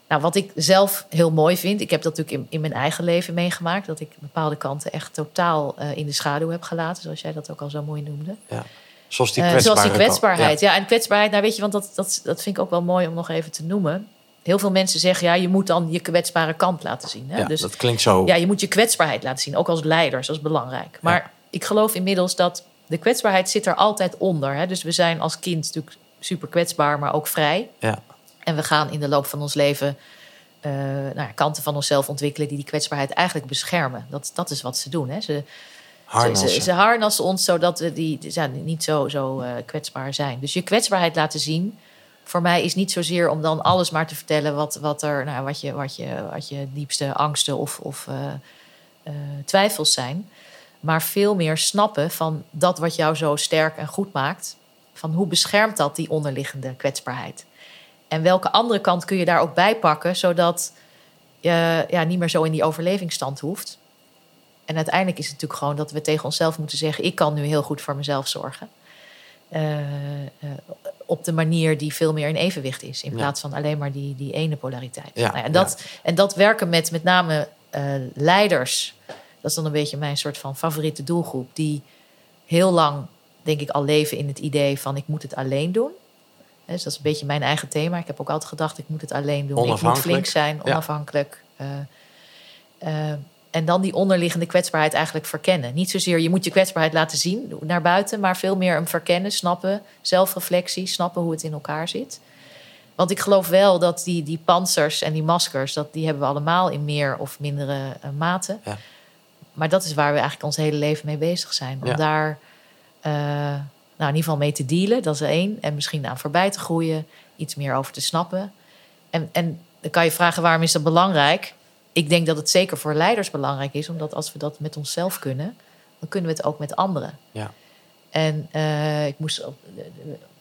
Nou, wat ik zelf heel mooi vind, ik heb dat natuurlijk in, in mijn eigen leven meegemaakt, dat ik bepaalde kanten echt totaal eh, in de schaduw heb gelaten, zoals jij dat ook al zo mooi noemde. ja. Zoals die kwetsbare zoals die kwetsbaarheid. Ja. en kwetsbaarheid, nou weet je, want dat, dat, dat vind ik ook wel mooi om nog even te noemen. Heel veel mensen zeggen, ja, je moet dan je kwetsbare kant laten zien. Hè? Ja, dus dat klinkt zo. ja, je moet je kwetsbaarheid laten zien, ook als leiders, dat is belangrijk. Maar Ja. ik geloof inmiddels dat de kwetsbaarheid zit er altijd onder. Hè? Dus we zijn als kind natuurlijk super kwetsbaar, maar ook vrij. Ja, En we gaan in de loop van ons leven eh, nou ja, kanten van onszelf ontwikkelen die die kwetsbaarheid eigenlijk beschermen. Dat, dat is wat ze doen. Hè? Ze, harnassen. ze, ze, ze harnassen ons zodat we die, zijn niet zo, zo eh, kwetsbaar zijn. Dus je kwetsbaarheid laten zien. Voor mij is niet zozeer om dan alles maar te vertellen wat, wat, er, nou, wat, je, wat, je, wat je diepste angsten of, of eh, eh, twijfels zijn. Maar veel meer snappen van dat wat jou zo sterk en goed maakt. Van hoe beschermt dat die onderliggende kwetsbaarheid? En welke andere kant kun je daar ook bij pakken, zodat je ja, niet meer zo in die overlevingsstand hoeft. En uiteindelijk is het natuurlijk gewoon dat we tegen onszelf moeten zeggen: ik kan nu heel goed voor mezelf zorgen. Eh, op de manier die veel meer in evenwicht is, in Ja. plaats van alleen maar die, die ene polariteit. Ja, Nou ja, en, dat, en dat werken met met name eh, leiders, dat is dan een beetje mijn soort van favoriete doelgroep, die heel lang, denk ik, al leven in het idee van ik moet het alleen doen. Dus dat is een beetje mijn eigen thema. Ik heb ook altijd gedacht, ik moet het alleen doen. Ik moet flink zijn, onafhankelijk. Eh, eh, en dan die onderliggende kwetsbaarheid eigenlijk verkennen. Niet zozeer je moet je kwetsbaarheid laten zien naar buiten, maar veel meer hem verkennen, snappen, zelfreflectie, snappen hoe het in elkaar zit. Want ik geloof wel dat die, die panzers en die maskers, dat, die hebben we allemaal in meer of mindere eh, mate. Ja. Maar dat is waar we eigenlijk ons hele leven mee bezig zijn. Om Ja. daar eh, nou, in ieder geval mee te dealen, dat is één. En misschien aan voorbij te groeien, iets meer over te snappen. En, en dan kan je vragen, waarom is dat belangrijk? Ik denk dat het zeker voor leiders belangrijk is, omdat als we dat met onszelf kunnen, dan kunnen we het ook met anderen. Ja. En eh, ik moest op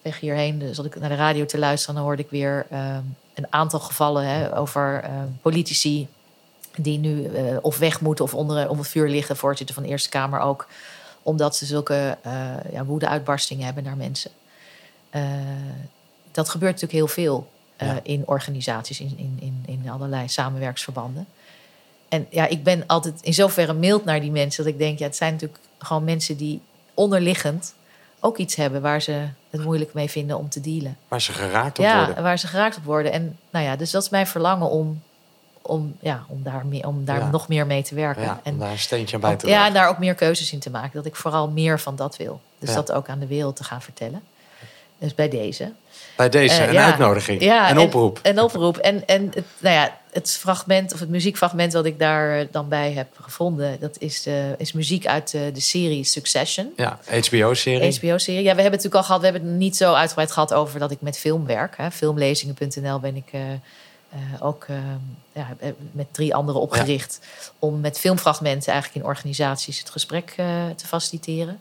weg hierheen, dus zat ik naar de radio te luisteren, dan hoorde ik weer ehm, een aantal gevallen hè, over eh, politici die nu eh, of weg moeten of onder, onder het vuur liggen, voorzitter van de Eerste Kamer ook, omdat ze zulke eh ja, woede-uitbarstingen hebben naar mensen. Dat gebeurt natuurlijk heel veel Ja. in organisaties, in, in, in, in allerlei samenwerksverbanden. En ja, ik ben altijd in zoverre mild naar die mensen dat ik denk, ja, het zijn natuurlijk gewoon mensen die onderliggend ook iets hebben waar ze het moeilijk mee vinden om te dealen. Waar ze geraakt op Ja, worden. waar ze geraakt op worden. En nou ja, dus dat is mijn verlangen om, om, ja, om daar, om daar Ja. nog meer mee te werken. Ja, en daar een steentje aan bij te ja, en daar ook meer keuzes in te maken. Dat ik vooral meer van dat wil. Dus Ja. dat ook aan de wereld te gaan vertellen. Dus bij deze. Bij deze, Eh, een ja. uitnodiging. Ja, een en- oproep. Een oproep. En, en het, nou ja, het fragment of het muziekfragment wat ik daar eh, dan bij heb gevonden, dat is, de, is muziek uit de, de serie Succession. Ja, HBO-serie. HBO-serie. Ja, we hebben het natuurlijk al gehad. We hebben het niet zo uitgebreid gehad over dat ik met film werk. Hè. Filmlezingen.nl ben ik ook ja, met drie anderen opgericht. Om met filmfragmenten eigenlijk in organisaties het gesprek te faciliteren.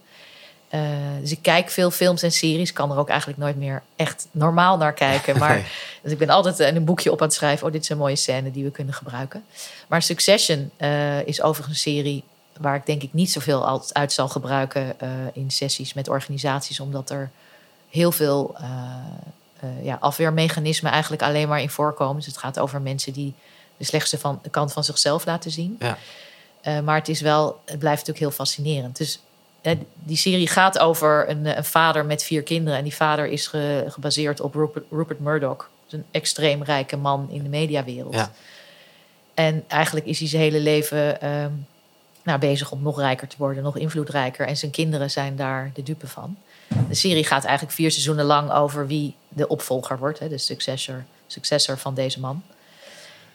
Eh, dus ik kijk veel films en series. Kan er ook eigenlijk nooit meer echt normaal naar kijken. Maar Nee. dus ik ben altijd in een boekje op aan het schrijven. Oh, dit is een mooie scène die we kunnen gebruiken. Maar Succession eh, is overigens een serie waar ik denk ik niet zoveel uit zal gebruiken eh, in sessies met organisaties, omdat er heel veel eh, eh, ja, afweermechanismen eigenlijk alleen maar in voorkomen. Dus het gaat over mensen die de slechtste van, de kant van zichzelf laten zien. Ja. Eh, maar het, is wel, het blijft natuurlijk heel fascinerend. Dus eh, die serie gaat over een, eh, een vader met vier kinderen. En die vader is ge- gebaseerd op Rupert, Rupert Murdoch. Een extreem rijke man in de mediawereld. Ja. En eigenlijk is hij zijn hele leven ehm, nou, bezig om nog rijker te worden, nog invloedrijker. En zijn kinderen zijn daar de dupe van. De serie gaat eigenlijk vier seizoenen lang over wie de opvolger wordt, hè, de successor, successor van deze man.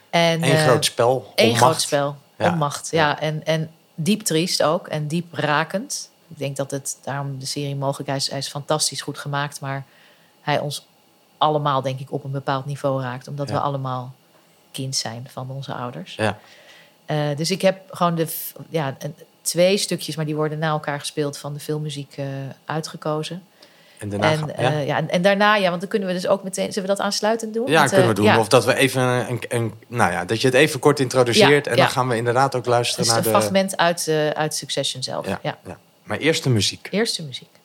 En, Eén eh, groot spel. Eén groot spel. Ja. Om macht. Ja. En, en diep triest ook. En diep rakend. Ik denk dat het daarom de serie mogelijk hij is, hij is fantastisch goed gemaakt. Maar hij ons allemaal, denk ik, op een bepaald niveau raakt. Omdat Ja. we allemaal kind zijn van onze ouders. Ja. Eh, dus ik heb gewoon de, ja, twee stukjes, maar die worden na elkaar gespeeld van de filmmuziek eh, uitgekozen. En daarna en, gaan- eh, ja. ja, en, en daarna, ja, want dan kunnen we dus ook meteen, zullen we dat aansluitend doen? Ja, Want, kunnen we doen. ja. Of dat we even een, een, nou ja, dat je het even kort introduceert. Ja, en dan gaan we inderdaad ook luisteren Dus naar een de. fragment uit, uit Succession zelf. Ja, ja. Maar eerst de muziek. Eerste muziek.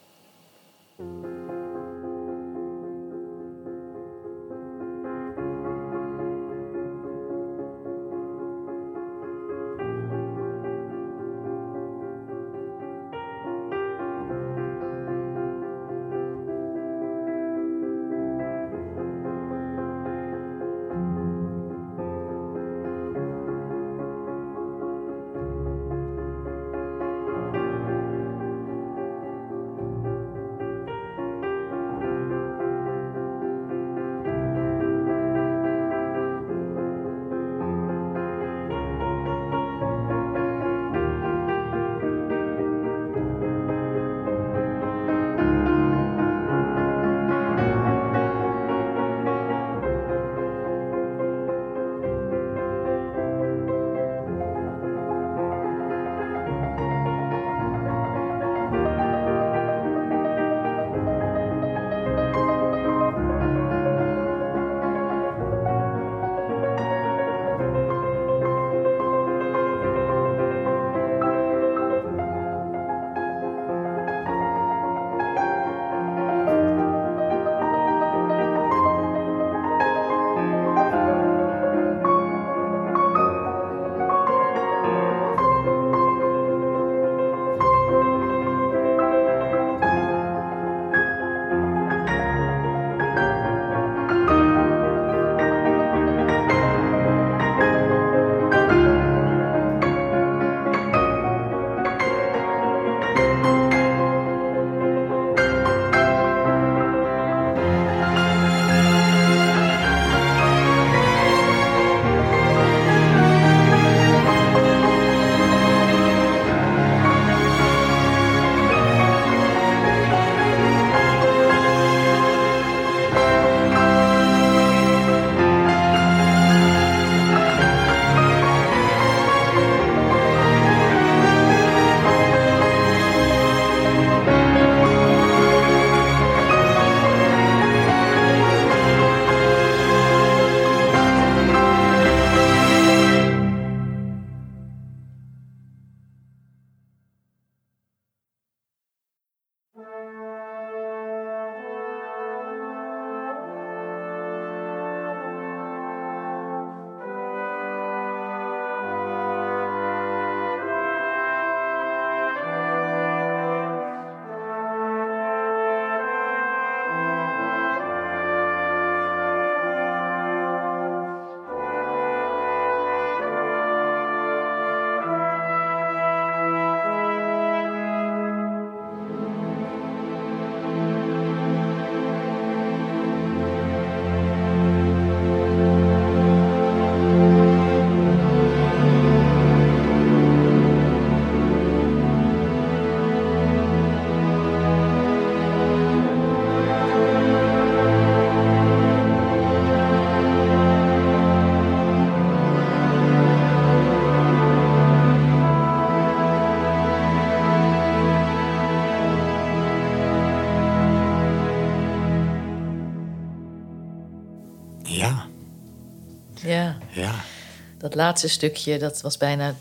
Laatste stukje, dat was bijna,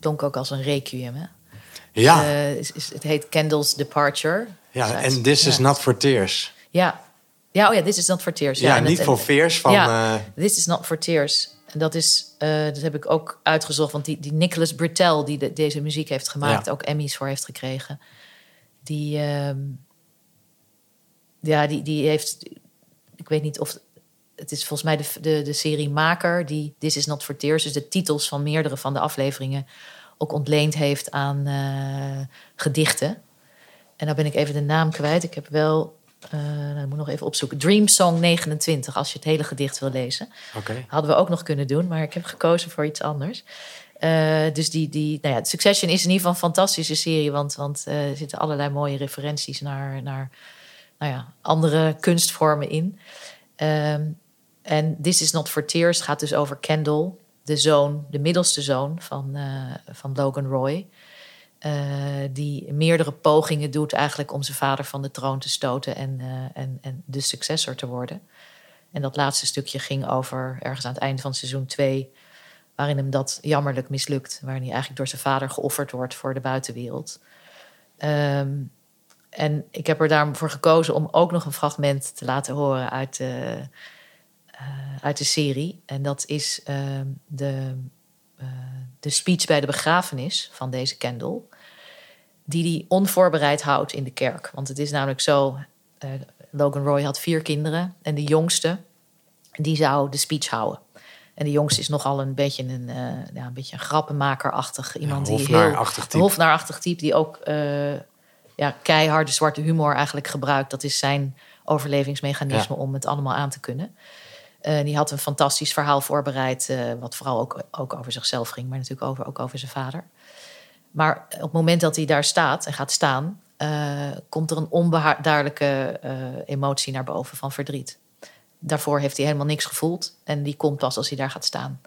klonk ook als een requiem. Hè? Ja, Eh, is, is, het heet Kendall's Departure. ja. En is- This is not for tears. Ja. ja, oh ja, This is not for tears. Ja, niet het- voor veers van... ja, eh, This is not for tears. En dat is, eh, dat heb ik ook uitgezocht, want die, die Nicholas Britell, die de- deze muziek heeft gemaakt, Ja. ook Emmys voor heeft gekregen, die, ehm, ja, die, die heeft, ik weet niet of het is volgens mij de, de, de seriemaker die This is not for tears, dus de titels van meerdere van de afleveringen ook ontleend heeft aan eh, gedichten. En dan ben ik even de naam kwijt. Ik heb wel, eh nou, ik moet nog even opzoeken. Dream Song 29, als je het hele gedicht wil lezen. Hadden we ook nog kunnen doen, maar ik heb gekozen voor iets anders. Eh, dus die, die, nou ja, Succession is in ieder geval een fantastische serie, want, want er zitten allerlei mooie referenties naar, naar nou ja, andere kunstvormen in. Ehm, en This is Not for Tears gaat dus over Kendall, de zoon, de middelste zoon van, eh, van Logan Roy. eh, die meerdere pogingen doet eigenlijk om zijn vader van de troon te stoten en, eh, en, en de successor te worden. En dat laatste stukje ging over ergens aan het einde van seizoen 2, waarin hem dat jammerlijk mislukt. Waarin hij eigenlijk door zijn vader geofferd wordt voor de buitenwereld. Ehm, en ik heb er daarvoor gekozen om ook nog een fragment te laten horen uit de, uit de serie. En dat is ehm, de, eh, de speech bij de begrafenis van deze Kendall. Die hij onvoorbereid houdt in de kerk. Want het is namelijk zo, eh, Logan Roy had vier kinderen. En de jongste, die zou de speech houden. En de jongste is nogal een beetje een, eh, ja, een, beetje een grappenmakerachtig iemand. die heel, type. Hofnaarachtig type die ook eh, ja, keiharde zwarte humor eigenlijk gebruikt. Dat is zijn overlevingsmechanisme om het allemaal aan te kunnen. Eh, die had een fantastisch verhaal voorbereid, eh, wat vooral ook, ook over zichzelf ging, maar natuurlijk over, ook over zijn vader. Maar op het moment dat hij daar staat en gaat staan, eh, komt er een onbeduidelijke eh, emotie naar boven van verdriet. Daarvoor heeft hij helemaal niks gevoeld en die komt pas als hij daar gaat staan.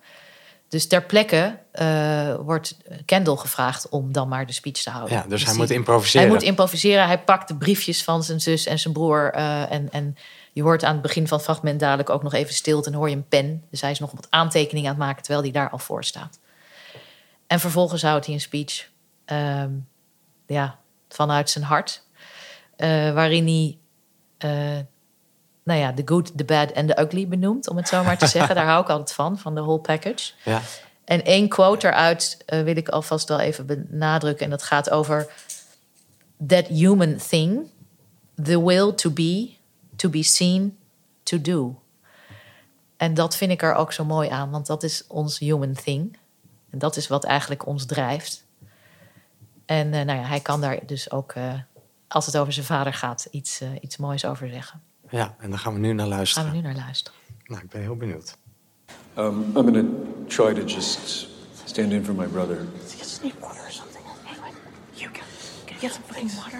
Dus ter plekke wordt Kendall gevraagd om dan maar de speech te houden. Ja, dus hij die- moet improviseren. Hij moet improviseren. Hij pakt de briefjes van zijn zus en zijn broer. en, en je hoort aan het begin van het fragment dadelijk ook nog even stilte. En hoor je een pen. Dus hij is nog wat aantekeningen aan het maken terwijl hij daar al voor staat. En vervolgens houdt hij een speech. ehm, ja, vanuit zijn hart. eh, waarin hij. eh, nou ja, de good, de bad en de ugly benoemt, om het zo maar te zeggen. Daar hou ik altijd van, van de whole package. Ja. En één quote eruit eh, wil ik alvast wel even benadrukken. En dat gaat over that human thing, the will to be, to be seen, to do. En dat vind ik er ook zo mooi aan, want dat is ons human thing. En dat is wat eigenlijk ons drijft. En eh, nou ja, hij kan daar dus ook, eh, als het over zijn vader gaat, iets, eh, iets moois over zeggen. ja, en daar gaan we nu naar Gaan luisteren. we nu naar luisteren. Nou, ik ben heel benieuwd. Um, I'm going to try to just stand in for my brother. Just need water or something. Anyway, you can, can you get some fucking water?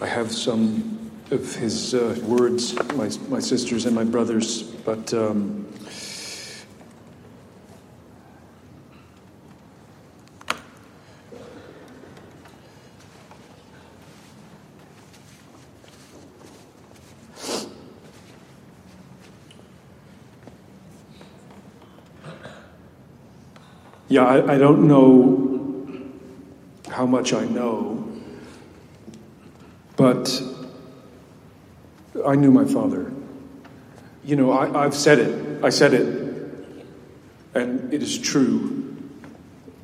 I have some of his uh, words, my, my sisters and my brothers, but um, yeah, I, I don't know how much I know, but I knew my father. You know, I, I've said it. I said it. And it is true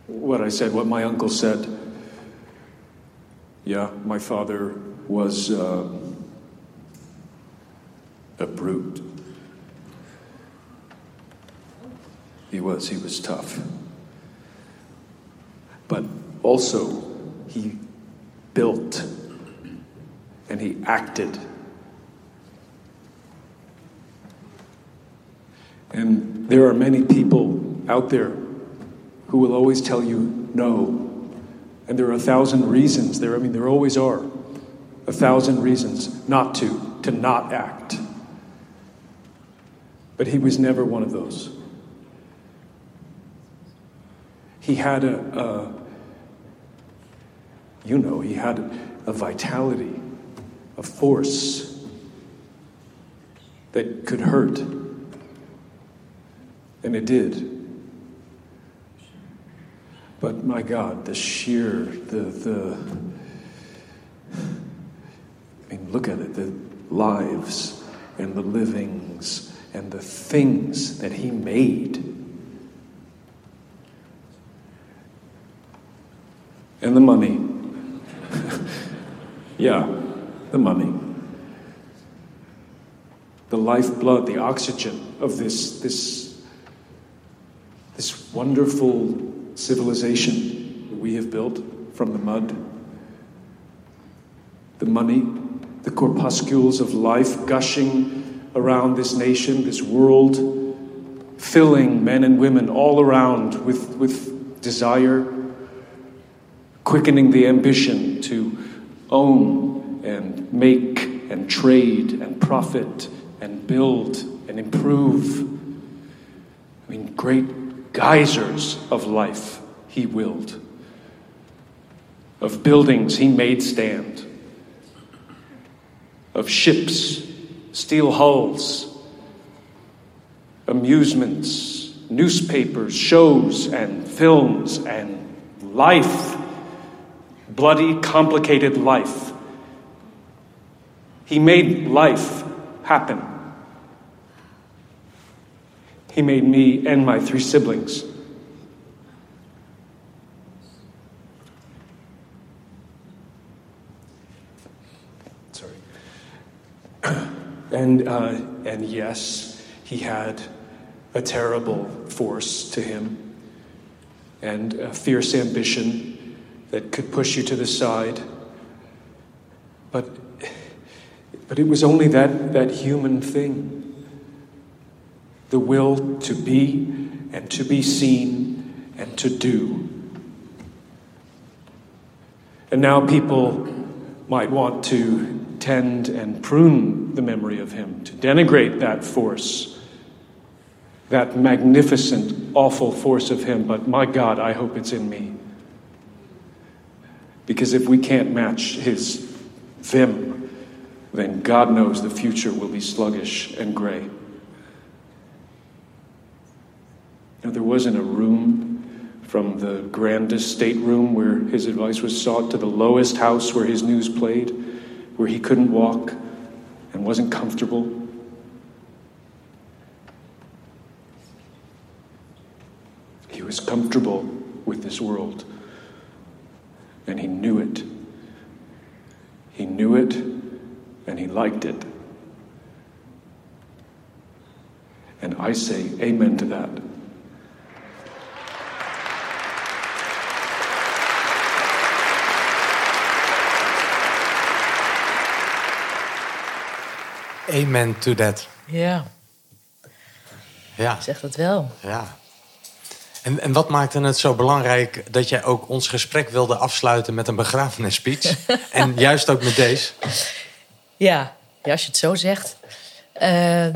what I said, what my uncle said. Yeah, my father was uh, a brute. He was, he was tough. But also, he built and he acted. And there are many people out there who will always tell you no. And there are a thousand reasons there. I mean, there always are a thousand reasons not to, to not act. But he was never one of those. He had a, a you know, he had a vitality, a force that could hurt. And it did. But my God, the sheer, the, the, I mean, look at it the lives and the livings and the things that He made. And the money. yeah, the money. The lifeblood, the oxygen of this, this, this wonderful civilization that we have built from the mud. The money, the corpuscles of life gushing around this nation, this world, filling men and women all around with, with desire, quickening the ambition to own and make and trade and profit and build and improve. I mean, great geysers of life he willed, of buildings he made stand, of ships, steel hulls, amusements, newspapers, shows, and films, and life, bloody, complicated life. He made life happen. He made me and my three siblings. Sorry. And, uh, and yes, he had a terrible force to him and a fierce ambition that could push you to the side. But, but it was only that, that human thing the will to be and to be seen and to do. And now people might want to tend and prune the memory of him, to denigrate that force, that magnificent, awful force of him. But my God, I hope it's in me. Because if we can't match his vim, then God knows the future will be sluggish and gray. Now, there wasn't a room from the grandest stateroom where his advice was sought to the lowest house where his news played, where he couldn't walk and wasn't comfortable. He was comfortable with this world, and he knew it. He knew it, and he liked it. And I say amen to that. Amen to that. Ja, Ja, zeg dat wel. ja. En, en wat maakte het zo belangrijk dat jij ook ons gesprek wilde afsluiten met een begrafenisspeech? en juist ook met deze? Ja, ja als je het zo zegt. Eh,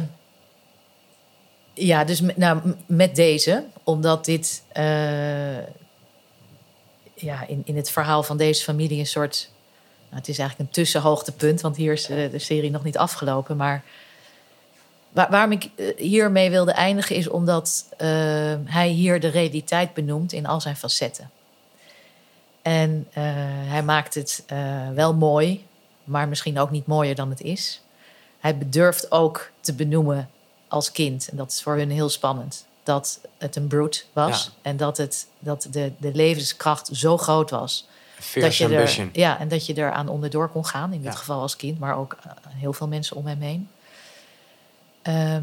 ja, dus met, nou, met deze, omdat dit eh, ja, in, in het verhaal van deze familie een soort. Nou, het is eigenlijk een tussenhoogtepunt, want hier is eh, de serie nog niet afgelopen. Maar waar, waarom ik eh, hiermee wilde eindigen is omdat eh, hij hier de realiteit benoemt in al zijn facetten. En hij maakt het wel mooi, maar misschien ook niet mooier dan het is. Hij bedurft ook te benoemen als kind, en dat is voor hun heel spannend, dat het een brute was. Ja. En dat, het, dat de, de levenskracht zo groot was. Dat je er, ja, en dat je eraan onderdoor kon gaan. In dit Ja. geval als kind, maar ook eh, heel veel mensen om hem heen. Ehm,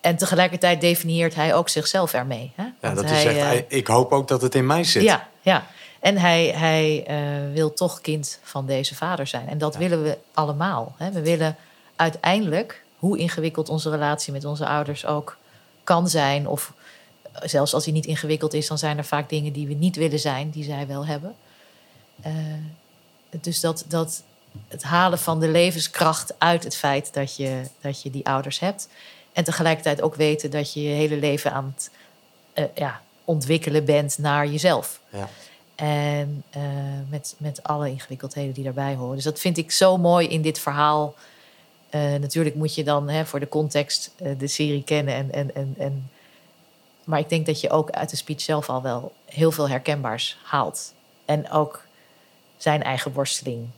en tegelijkertijd definieert hij ook zichzelf ermee. Hè? Ja, dat hij, hij zegt, eh, "Ei, ik hoop ook dat het in mij zit. ja, ja. En hij, hij eh, wil toch kind van deze vader zijn. En dat Ja. willen we allemaal. Hè? We willen uiteindelijk, hoe ingewikkeld onze relatie met onze ouders ook kan zijn, of zelfs als die niet ingewikkeld is, dan zijn er vaak dingen die we niet willen zijn, die zij wel hebben. Eh, dus dat, dat het halen van de levenskracht uit het feit dat je, dat je die ouders hebt. En tegelijkertijd ook weten dat je je hele leven aan het eh, ja, ontwikkelen bent naar jezelf. Ja. En eh, met, met alle ingewikkeldheden die daarbij horen. Dus dat vind ik zo mooi in dit verhaal. Natuurlijk moet je dan hè, voor de context de serie kennen en, en, en, en maar ik denk dat je ook uit de speech zelf al wel heel veel herkenbaars haalt. En ook zijn eigen worsteling.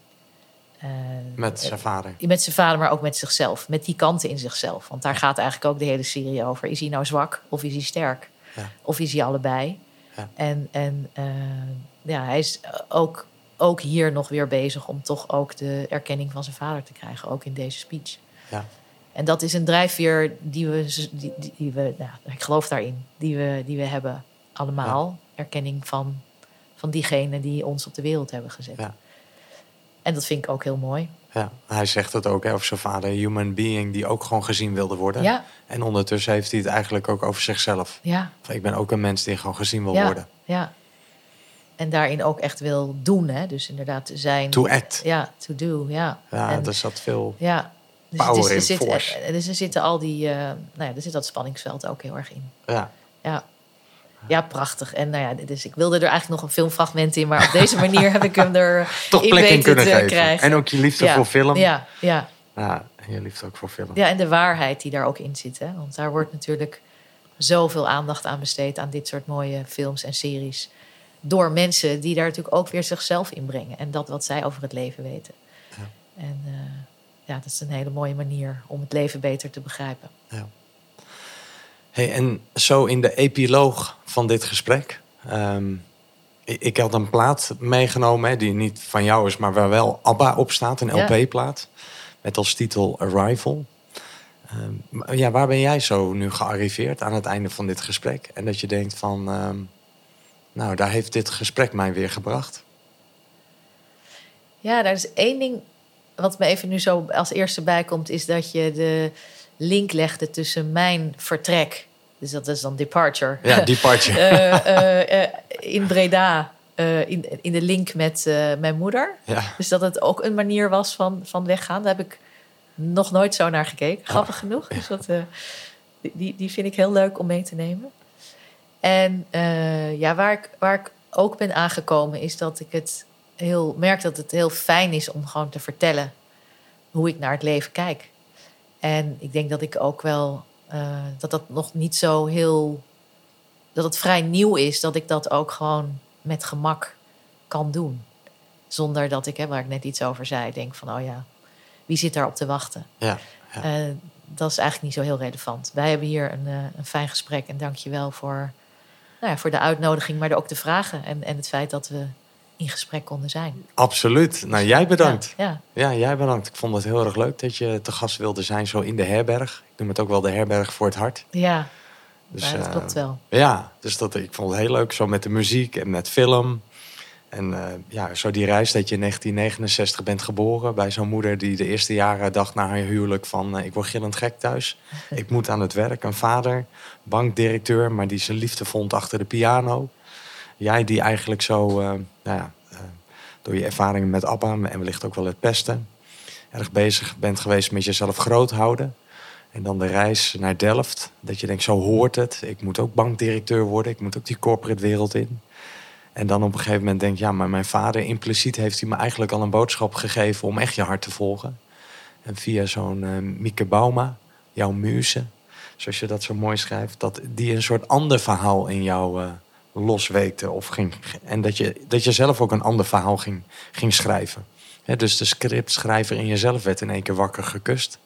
eh, Met zijn vader. met zijn vader, maar ook met zichzelf. Met die kanten in zichzelf. Want daar gaat eigenlijk ook de hele serie over. Is hij nou zwak of is hij sterk? Ja. Of is hij allebei? Ja. En, en eh, ja, hij is ook, ook hier nog weer bezig om toch ook de erkenning van zijn vader te krijgen. Ook in deze speech. Ja. En dat is een drijfveer die we, die, die we nou, ik geloof daarin, die we, die we hebben allemaal. Erkenning van, van diegenen die ons op de wereld hebben gezet. Ja. En dat vind ik ook heel mooi. Ja, hij zegt het ook hè, over zijn vader, human being die ook gewoon gezien wilde worden. Ja. En ondertussen heeft hij het eigenlijk ook over zichzelf. Ja, Van, Ik ben ook een mens die gewoon gezien wil ja, worden. Ja. En daarin ook echt wil doen, hè? Dus inderdaad zijn. To act. Ja, to do, ja. Ja, en, er zat veel. ja. Dus power is, er in, zit, force. Dus er zitten al die, eh, nou ja, er zit dat spanningsveld ook heel erg in. Ja, Ja. Ja, prachtig. En nou ja, dus ik wilde er eigenlijk nog een filmfragment in, maar op deze manier heb ik hem er toch in plek in kunnen geven. krijgen. En ook je liefde ja. voor film. Ja, ja. Ja, en je liefde ook voor film. ja, en de waarheid die daar ook in zit. Hè? Want daar wordt natuurlijk zoveel aandacht aan besteed aan dit soort mooie films en series. Door mensen die daar natuurlijk ook weer zichzelf in brengen. En dat wat zij over het leven weten. En eh, ja, dat is een hele mooie manier om het leven beter te begrijpen. Hey, en zo in de epiloog van dit gesprek. ehm, ik, ik had een plaat meegenomen hè, die niet van jou is, maar waar wel ABBA op staat. Een. LP-plaat. Met als titel Arrival. Ehm, ja, waar ben jij zo nu gearriveerd aan het einde van dit gesprek? En dat je denkt van, ehm, nou, daar heeft dit gesprek mij weer gebracht. Ja, daar is één ding wat me even nu zo als eerste bijkomt, is dat je de link legde tussen mijn vertrek, dus dat is dan departure, Ja, die partje. eh, eh, eh, in Breda, in, in de link met mijn moeder. ja. Dus dat het ook een manier was van, van weggaan. Daar heb ik nog nooit zo naar gekeken, grappig genoeg. Dus dat, die- die, vind ik heel leuk om mee te nemen. En ja, waar ik, waar ik ook ben aangekomen is dat ik het heel merk dat het heel fijn is om gewoon te vertellen hoe ik naar het leven kijk. En ik denk dat ik ook wel eh, dat dat nog niet zo heel dat het vrij nieuw is dat ik dat ook gewoon met gemak kan doen. Zonder dat ik, hè, waar ik net iets over zei, denk van, oh ja, wie zit daarop te wachten? Ja, ja. Eh, dat is eigenlijk niet zo heel relevant. Wij hebben hier een, eh, een fijn gesprek en dank je wel voor, nou ja, voor de uitnodiging, maar ook de vragen en, en het feit dat we in gesprek konden zijn. Absoluut. Nou, jij bedankt. Ja, ja. Ja, jij bedankt. Ik vond het heel erg leuk dat je te gast wilde zijn, zo in de herberg. Ik noem het ook wel de herberg voor het hart. ja. Dus, dat eh, klopt wel. Ja, dus dat, ik vond het heel leuk, zo met de muziek en met film. En eh, ja, zo die reis dat je in 1969 bent geboren bij zo'n moeder die de eerste jaren dacht na haar huwelijk van... eh, ik word gillend gek thuis, ik moet aan het werk. Een vader, bankdirecteur, maar die zijn liefde vond achter de piano. Jij die eigenlijk zo, eh, nou ja, eh, door je ervaringen met ABBA en wellicht ook wel het pesten... erg bezig bent geweest met jezelf groot houden. En dan de reis naar Delft. Dat je denkt, zo hoort het. Ik moet ook bankdirecteur worden. Ik moet ook die corporate wereld in. En dan op een gegeven moment denk je, ja, maar mijn vader, impliciet heeft hij me eigenlijk al een boodschap gegeven om echt je hart te volgen. En via zo'n eh, Mieke Bauma, jouw muze, zoals je dat zo mooi schrijft, dat die een soort ander verhaal in jou losweekte. Of ging, en dat je, dat je zelf ook een ander verhaal ging, ging schrijven. Dus de scriptschrijver in jezelf werd in één keer wakker gekust.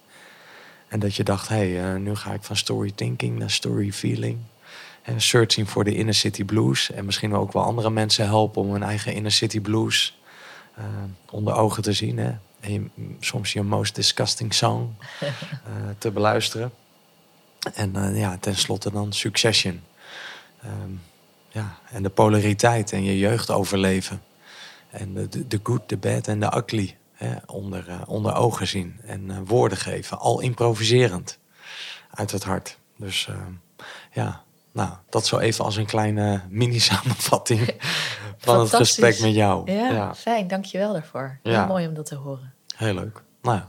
En dat je dacht, hé, hey, eh, nu ga ik van story thinking naar story feeling. En searching for the inner city blues. En misschien ook wel andere mensen helpen om hun eigen inner city blues eh, onder ogen te zien. Hè? En je- soms je most disgusting song eh, te beluisteren. En ja, tenslotte dan Succession. Ehm, ja, en de polariteit en je jeugd overleven. En de, de, good, de bad en de ugly hè, onder, eh, onder ogen zien. En eh, woorden geven, al improviserend. Uit het hart. Dus eh, ja, nou, dat zo even als een kleine mini-samenvatting van het gesprek met jou. Ja, fijn, dank je wel daarvoor. Ja. Heel mooi om dat te horen. Heel leuk. Nou, ja.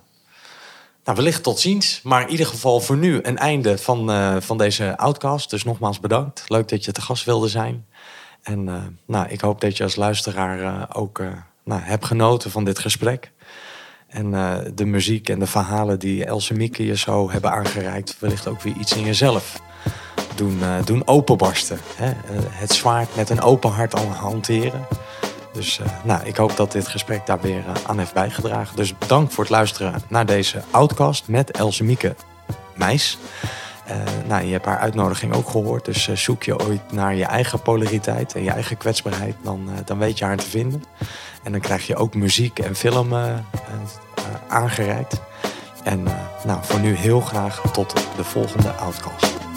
Nou, wellicht tot ziens. Maar in ieder geval voor nu een einde van, eh, van deze outcast. Dus nogmaals bedankt. Leuk dat je te gast wilde zijn. En eh, nou, ik hoop dat je als luisteraar eh, ook nou, hebt genoten van dit gesprek. En de muziek en de verhalen die Else Mieke je zo hebben aangereikt... wellicht ook weer iets in jezelf doen, doen openbarsten. Hè? Het zwaard met een open hart al hanteren. Dus eh, nou, ik hoop dat dit gesprek daar weer eh, aan heeft bijgedragen. Dus bedankt voor het luisteren naar deze Outcast met Else Mieke Meis. Eh, nou, je hebt haar uitnodiging ook gehoord. Dus zoek je ooit naar je eigen polariteit en je eigen kwetsbaarheid, dan, dan weet je haar te vinden. En dan krijg je ook muziek en film aangereikt. En nou, voor nu heel graag tot de volgende Outcast.